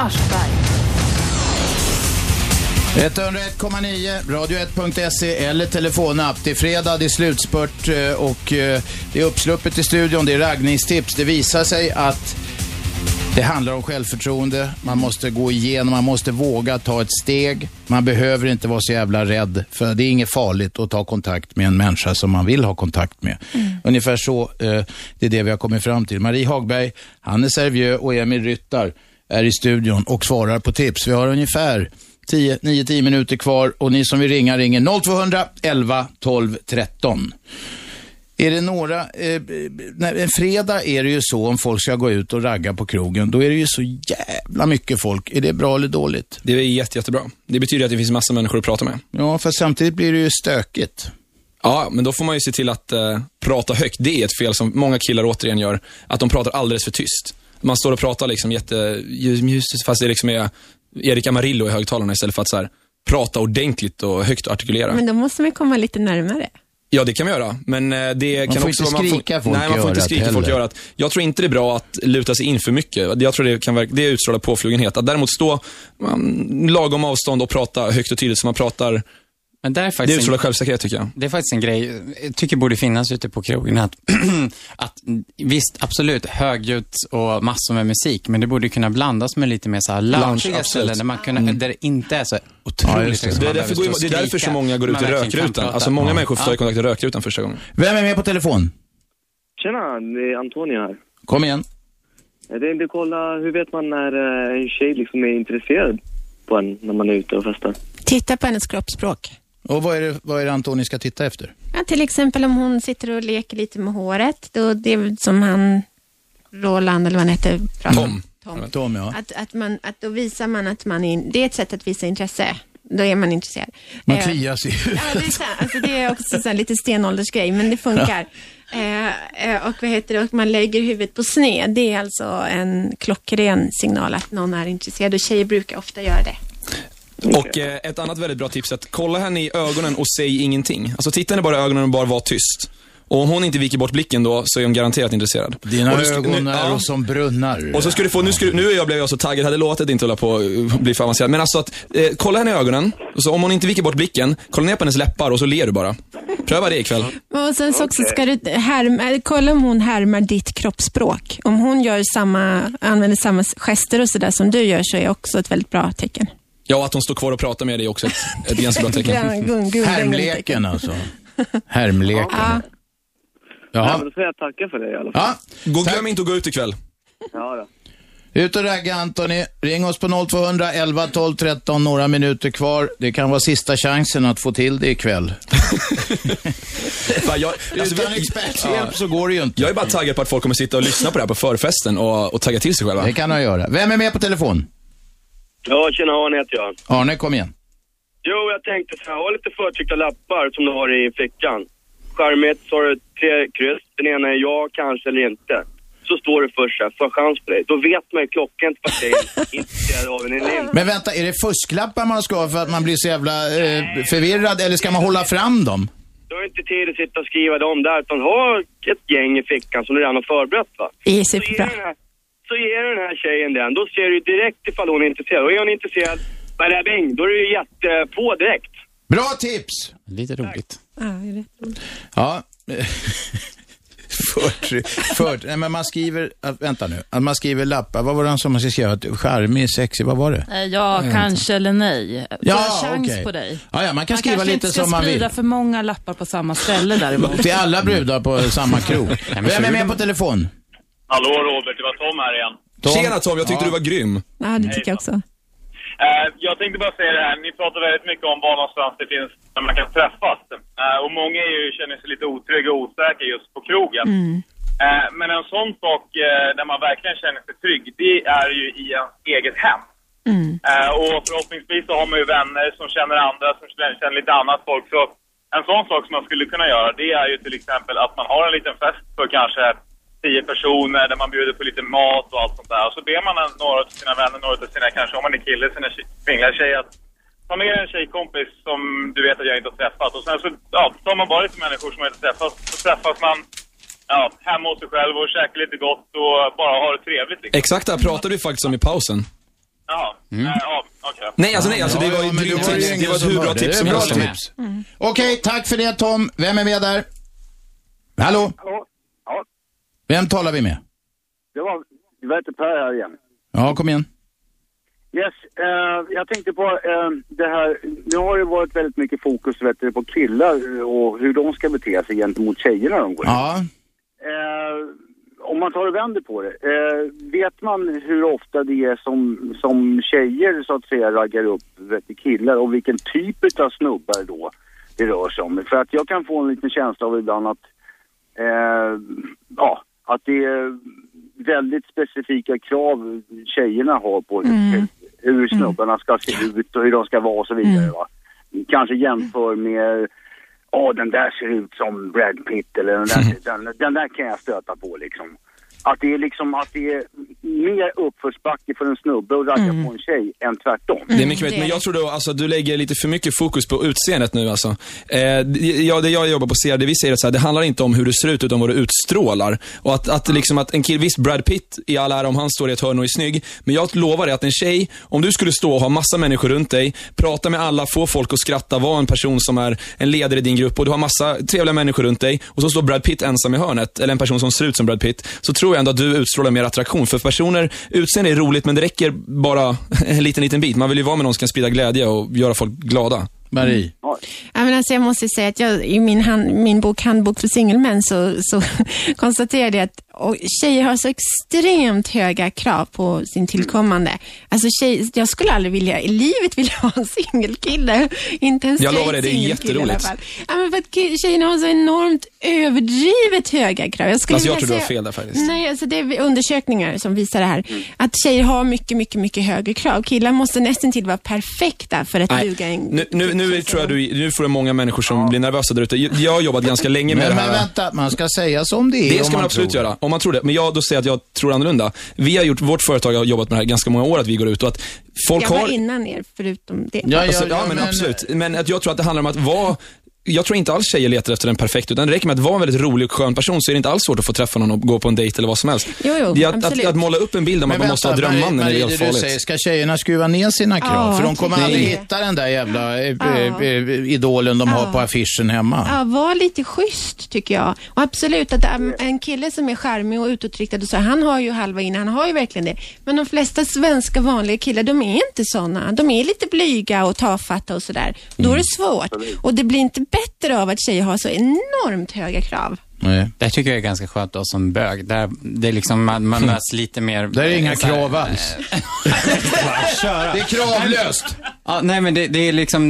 101,9, radio1.se eller telefonapp. Det är fredag, det är slutspurt eh, och eh, det är uppsluppet i studion, det är raggningstips. Det visar sig att det handlar om självförtroende. Man måste gå igenom, man måste våga ta ett steg. Man behöver inte vara så jävla rädd, för det är inget farligt att ta kontakt med en människa som man vill ha kontakt med. Ungefär så, eh, det är det vi har kommit fram till. Marie Hagberg, Hannes Hervieu och Emil Ryttar är i studion och svarar på tips. Vi har ungefär 9-10 minuter kvar och ni som vill ringa ringer 0200 11 12 13. Är det några, eh, när, en fredag är det ju så om folk ska gå ut och ragga på krogen, då är det ju så jävla mycket folk. Är det bra eller dåligt? Det är jätte, jättebra. Det betyder att det finns massa människor att prata med. Ja, fast samtidigt blir det ju stökigt. Ja, men då får man ju se till att eh, prata högt. Det är ett fel som många killar återigen gör, att de pratar alldeles för tyst. Man står och pratar liksom jättemjust, fast det liksom är Erik Amarillo i högtalarna istället för att så här, prata ordentligt och högt och artikulera. Men då måste man komma lite närmare. Ja, det kan man göra. Men eh, det Man kan får också inte vara- skrika folk Nej, man får inte skrika folk i örat. Jag tror inte det är bra att luta sig in för mycket. Jag tror det kan verk- det utstrålar påflugenhet. Att däremot stå um, lagom avstånd och prata högt och tydligt så man pratar Men där är det faktiskt utstrålar en, självsäkerhet tycker jag. det är faktiskt en grej, jag tycker borde finnas ute på krogen. Att, att visst, absolut, högljutt och massor med musik, men det borde kunna blandas med lite mer så här Lounge, ställen där, man kunna, där det inte är så otroligt Ja, det. Det är, därför, går, det är därför så många går ut i rökrutan. Alltså många Ja. människor får Ja. i kontakt i rökrutan första gången. Vem är med på telefon? Tjena, det är Antonio här. Kom igen. Jag tänkte kolla, hur vet man när eh, en tjej liksom är intresserad på en när man är ute och festar? Titta på hennes kroppsspråk. Och vad är det, vad är det Antoni ska titta efter? Ja, till exempel om hon sitter och leker lite med håret. Då det som han, Roland eller vad han heter. pratar om. Tom. Tom, ja. Att, att man, att då visar man att man är, det är ett sätt att visa intresse. Då är man intresserad. Man Eh, kliar sig i Ja, det är, alltså, det är också så här lite stenåldersgrej, men det funkar. Eh, eh, och vad heter det, och man lägger huvudet på sned. Det är alltså en klockren signal att någon är intresserad och tjejer brukar ofta göra det. Och eh, ett annat väldigt bra tips är att kolla henne i ögonen och säg ingenting. Alltså titta henne bara i ögonen och bara var tyst. Och om hon inte viker bort blicken då så är hon garanterat intresserad. Dina Och du ska- ögon nu- är ja. som brunnar. Och så ska du få, nu, ska du, nu är jag, blev jag så taggad, hade låtit inte hålla på att bli för avancerad. Men alltså att, eh, kolla henne i ögonen, och så om hon inte viker bort blicken, kolla ner på hennes läppar och så ler du bara. Pröva det ikväll. Och sen så också ska du härma, kolla om hon härmar ditt kroppsspråk. Om hon gör samma, använder samma gester och sådär som du gör så är också ett väldigt bra tecken. Ja, att hon står kvar och pratar med dig också ett, ett ganska bra tecken. Härmleken alltså. Härmleken. Ja. Ja, men då får jag tacka för det i alla fall. Ja, Gå, glöm inte att gå ut ikväll. Ja, då. ut och ragga Antoni. Ring oss på 0200 11 12 13, några minuter kvar. Det kan vara sista chansen att få till det ikväll. Fan, jag, alltså, Utan experthjälp så går det ju inte. Jag är bara taggad på att folk kommer sitta och lyssna på det här på förfesten och, och tagga till sig själva. Det kan han göra. Vem är med på telefon? Ja, tjena Arne heter jag. Arne, kom igen. Jo, jag tänkte så här, ha lite förtryckta lappar som du har i fickan. Charmigt, så har du tre kryss. Den ena är ja, kanske eller inte. Så står det först så här, får chans på dig. Då vet man ju klockan vart tjejen är intresserad av en eller inte. Men vänta, är det fusklappar man ska ha för att man blir så jävla eh, förvirrad eller ska man hålla fram dem? Du har inte tid att sitta och skriva dem där, utan ha ett gäng i fickan som du redan har förberett va. Det är superbra. Så ger du den här tjejen den, då ser du direkt ifall hon är intresserad. Och är hon intresserad, bada bing, då är du jättepå direkt. Bra tips! Lite roligt. Ja, är det roligt. Ja. Förtryck. För, nej, men man skriver, vänta nu, att man skriver lappar. Vad var det som man ska skriva? Charmig, sexig, vad var det? Eh, Ja, kanske eller nej. Får Ja, jag chans okej. på dig? Ja, ja, man kan skriva kanske lite inte som man vill. sprida för många lappar på samma ställe däremot. Till alla brudar på samma krog. men Vem är med på telefon? Hallå Robert, det var Tom här igen. Tom? Tjena Tom, jag tyckte Ja. du var grym. Ja, det tycker jag också. Eh, jag tänkte bara säga det här, ni pratar väldigt mycket om var någonstans det finns där man kan träffas. Eh, och många är ju, känner sig lite otrygga och osäkra just på krogen. Eh, men en sån sak där man verkligen känner sig trygg, det är ju i ens eget hem. Eh, och förhoppningsvis så har man ju vänner som känner andra, som känner känner lite annat folk. Så en sån sak som man skulle kunna göra, det är ju till exempel att man har en liten fest för kanske tio personer där man bjuder på lite mat och allt sånt där. Och så ber man några av sina vänner, några av sina, kanske om man är kille, sina kvinnliga tjejer att ta med en tjejkompis som du vet att jag inte har träffat. Och sen så ja, tar man bara lite människor som man inte träffat. Så träffas man ja, hemma hos sig själv och käkar lite gott och bara har det trevligt. Liksom. Exakt det här pratade vi faktiskt om i pausen. Ja, eh, ja okej. Nej, alltså nej, alltså det Ja, var ja, ju grymt det var ju tips. Det var ett hur bra tips Det som helst. tips. Okej, tack för det Tom. Vem är med där? Hallå? Hallå? Vem talar vi med? det var, heter Per här igen. Ja, kom igen. Yes, eh, jag tänkte på eh, det här, nu har det varit väldigt mycket fokus vet du, på killar eh, och hur de ska bete sig gentemot tjejerna de går. Ja. Eh, om man tar och vänder på det, eh, vet man hur ofta det är som, som tjejer så att säga raggar upp vet du, killar och vilken typ av snubbar då det rör sig om? För att jag kan få en liten känsla av ibland att eh, ja, att det är väldigt specifika krav tjejerna har på Mm. hur snubbarna ska se ut och hur de ska vara och så vidare. Mm. Va? Kanske jämför med, ja den där ser ut som Brad Pitt eller den där, den, den där kan jag stöta på liksom. Att det är liksom, att det är mer uppförsbacke för en snubbe att ragga Mm. på en tjej än tvärtom. Det är mycket möjligt, men jag tror då alltså, du lägger lite för mycket fokus på utseendet nu alltså. Eh, det- ja, det jag jobbar på det vi säger är så här, det handlar inte om hur du ser ut utan vad du utstrålar. Och att, att liksom att en kille, visst Brad Pitt i all ära om han står i ett hörn och är snygg, men jag lovar dig att en tjej, om du skulle stå och ha massa människor runt dig, prata med alla, få folk att skratta, vara en person som är en ledare i din grupp och du har massa trevliga människor runt dig och så står Brad Pitt ensam i hörnet, eller en person som ser ut som Brad Pitt, så tror jag ändå att du utstrålar mer attraktion. För personer, utseende är roligt men det räcker bara en liten, liten bit. Man vill ju vara med någon som kan sprida glädje och göra folk glada. Marie? Ja, men alltså jag måste säga att jag, i min, hand, min bok Handbok för singelmän så, så konstaterade jag att och tjejer har så extremt höga krav på sin tillkommande. Alltså tjej, jag skulle aldrig vilja, i livet vilja ha en singelkille. Inte en Jag lovar dig, det är jätteroligt. Ja, men för att tjejerna har så enormt överdrivet höga krav. Jag, skulle Alltså, jag tror du har säga- fel där faktiskt. Nej, alltså det är undersökningar som visar det här. Att tjejer har mycket, mycket, mycket högre krav. Killar måste nästan till vara perfekta för att Nej, duga en nu, nu, nu tror jag du, nu får du många människor som blir nervösa där ute. Jag har jobbat ganska länge med Men, det men här. vänta, man ska säga som det är. Det ska man absolut tror. göra, om man tror det. Men jag då säger att jag tror annorlunda. Vi har gjort, vårt företag har jobbat med det här ganska många år, att vi går ut och att folk jag har... var innan er, förutom det. Alltså, ja, men, absolut. Men att jag tror att det handlar om att vara jag tror inte alls tjejer letar efter en perfekt, utan det räcker med att vara en väldigt rolig och skön person så är det inte alls svårt att få träffa någon och gå på en dejt eller vad som helst. Jo, jo, det är att, att, att måla upp en bild om att man måste ha drömmannen är Marie, helt det du farligt. säger, ska tjejerna skruva ner sina krav? Ja, för de kommer jag aldrig hitta den där jävla eh, idolen de har Ja. på affischen hemma. Ja, var lite schysst tycker jag. Och absolut att um, en kille som är charmig och utåtriktad och så, han har ju halva inne, han har ju verkligen det. Men de flesta svenska vanliga killar, de är inte sådana. De är lite blyga och tafatta och sådär. Då är det svårt. Och det blir inte bättre av att tjejer har så enormt höga krav. Det tycker jag är ganska skönt då som bög. Där, det är liksom, man, man möts lite mer... Där är inga här, krav alls. Det är kravlöst. Ja, nej men det, det är liksom,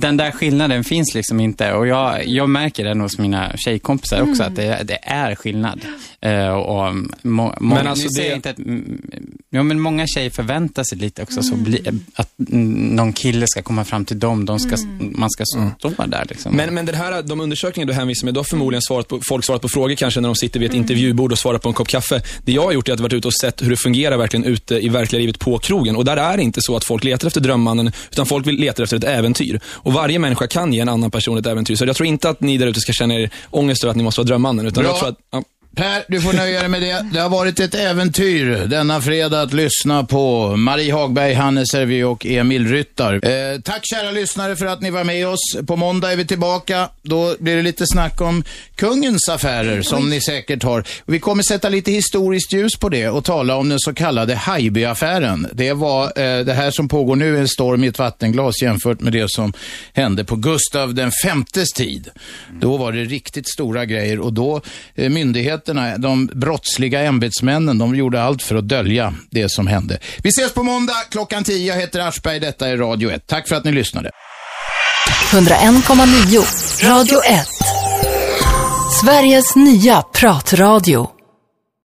den där skillnaden finns liksom inte. Och jag, jag märker den hos mina tjejkompisar också, Mm. att det, det är skillnad. Eh, och må, må, Men alltså det- inte att, mm, ja, men många tjejer förväntar sig lite också, så bli, att mm, någon kille ska komma fram till dem, de ska, man ska stå där liksom. Men, men det här, de undersökningar du hänvisar med, du har förmodligen svarat på, folk svarat på frågor kanske när de sitter vid ett intervjubord och svarar på en kopp kaffe. Det jag har gjort är att varit ute och sett hur det fungerar verkligen ute i verkliga livet på krogen. Och där är det inte så att folk letar efter drömmannen, utan folk vill letar efter ett äventyr. Och varje människa kan ge en annan person ett äventyr. Så jag tror inte att ni där ute ska känna er ångest över att ni måste vara drömmannen. Utan Bra. jag tror att, ja. Per, du får nöja dig med det. Det har varit ett äventyr denna fredag att lyssna på Marie Hagberg, Hannes Hervé och Emil Ryttar. Eh, tack kära lyssnare för att ni var med oss. På måndag är vi tillbaka. Då blir det lite snack om kungens affärer som ni säkert har. Vi kommer sätta lite historiskt ljus på det och tala om den så kallade Haijby-affären. Det var eh, det här som pågår nu, en storm i ett vattenglas jämfört med det som hände på Gustav den femtes tid. Då var det riktigt stora grejer och då eh, myndigheterna, de brottsliga ämbetsmännen, de gjorde allt för att dölja det som hände. Vi ses på måndag klockan 10. Jag heter Aschberg, detta är Radio 1. Tack för att ni lyssnade. 101,9 Radio 1. Sveriges nya pratradio.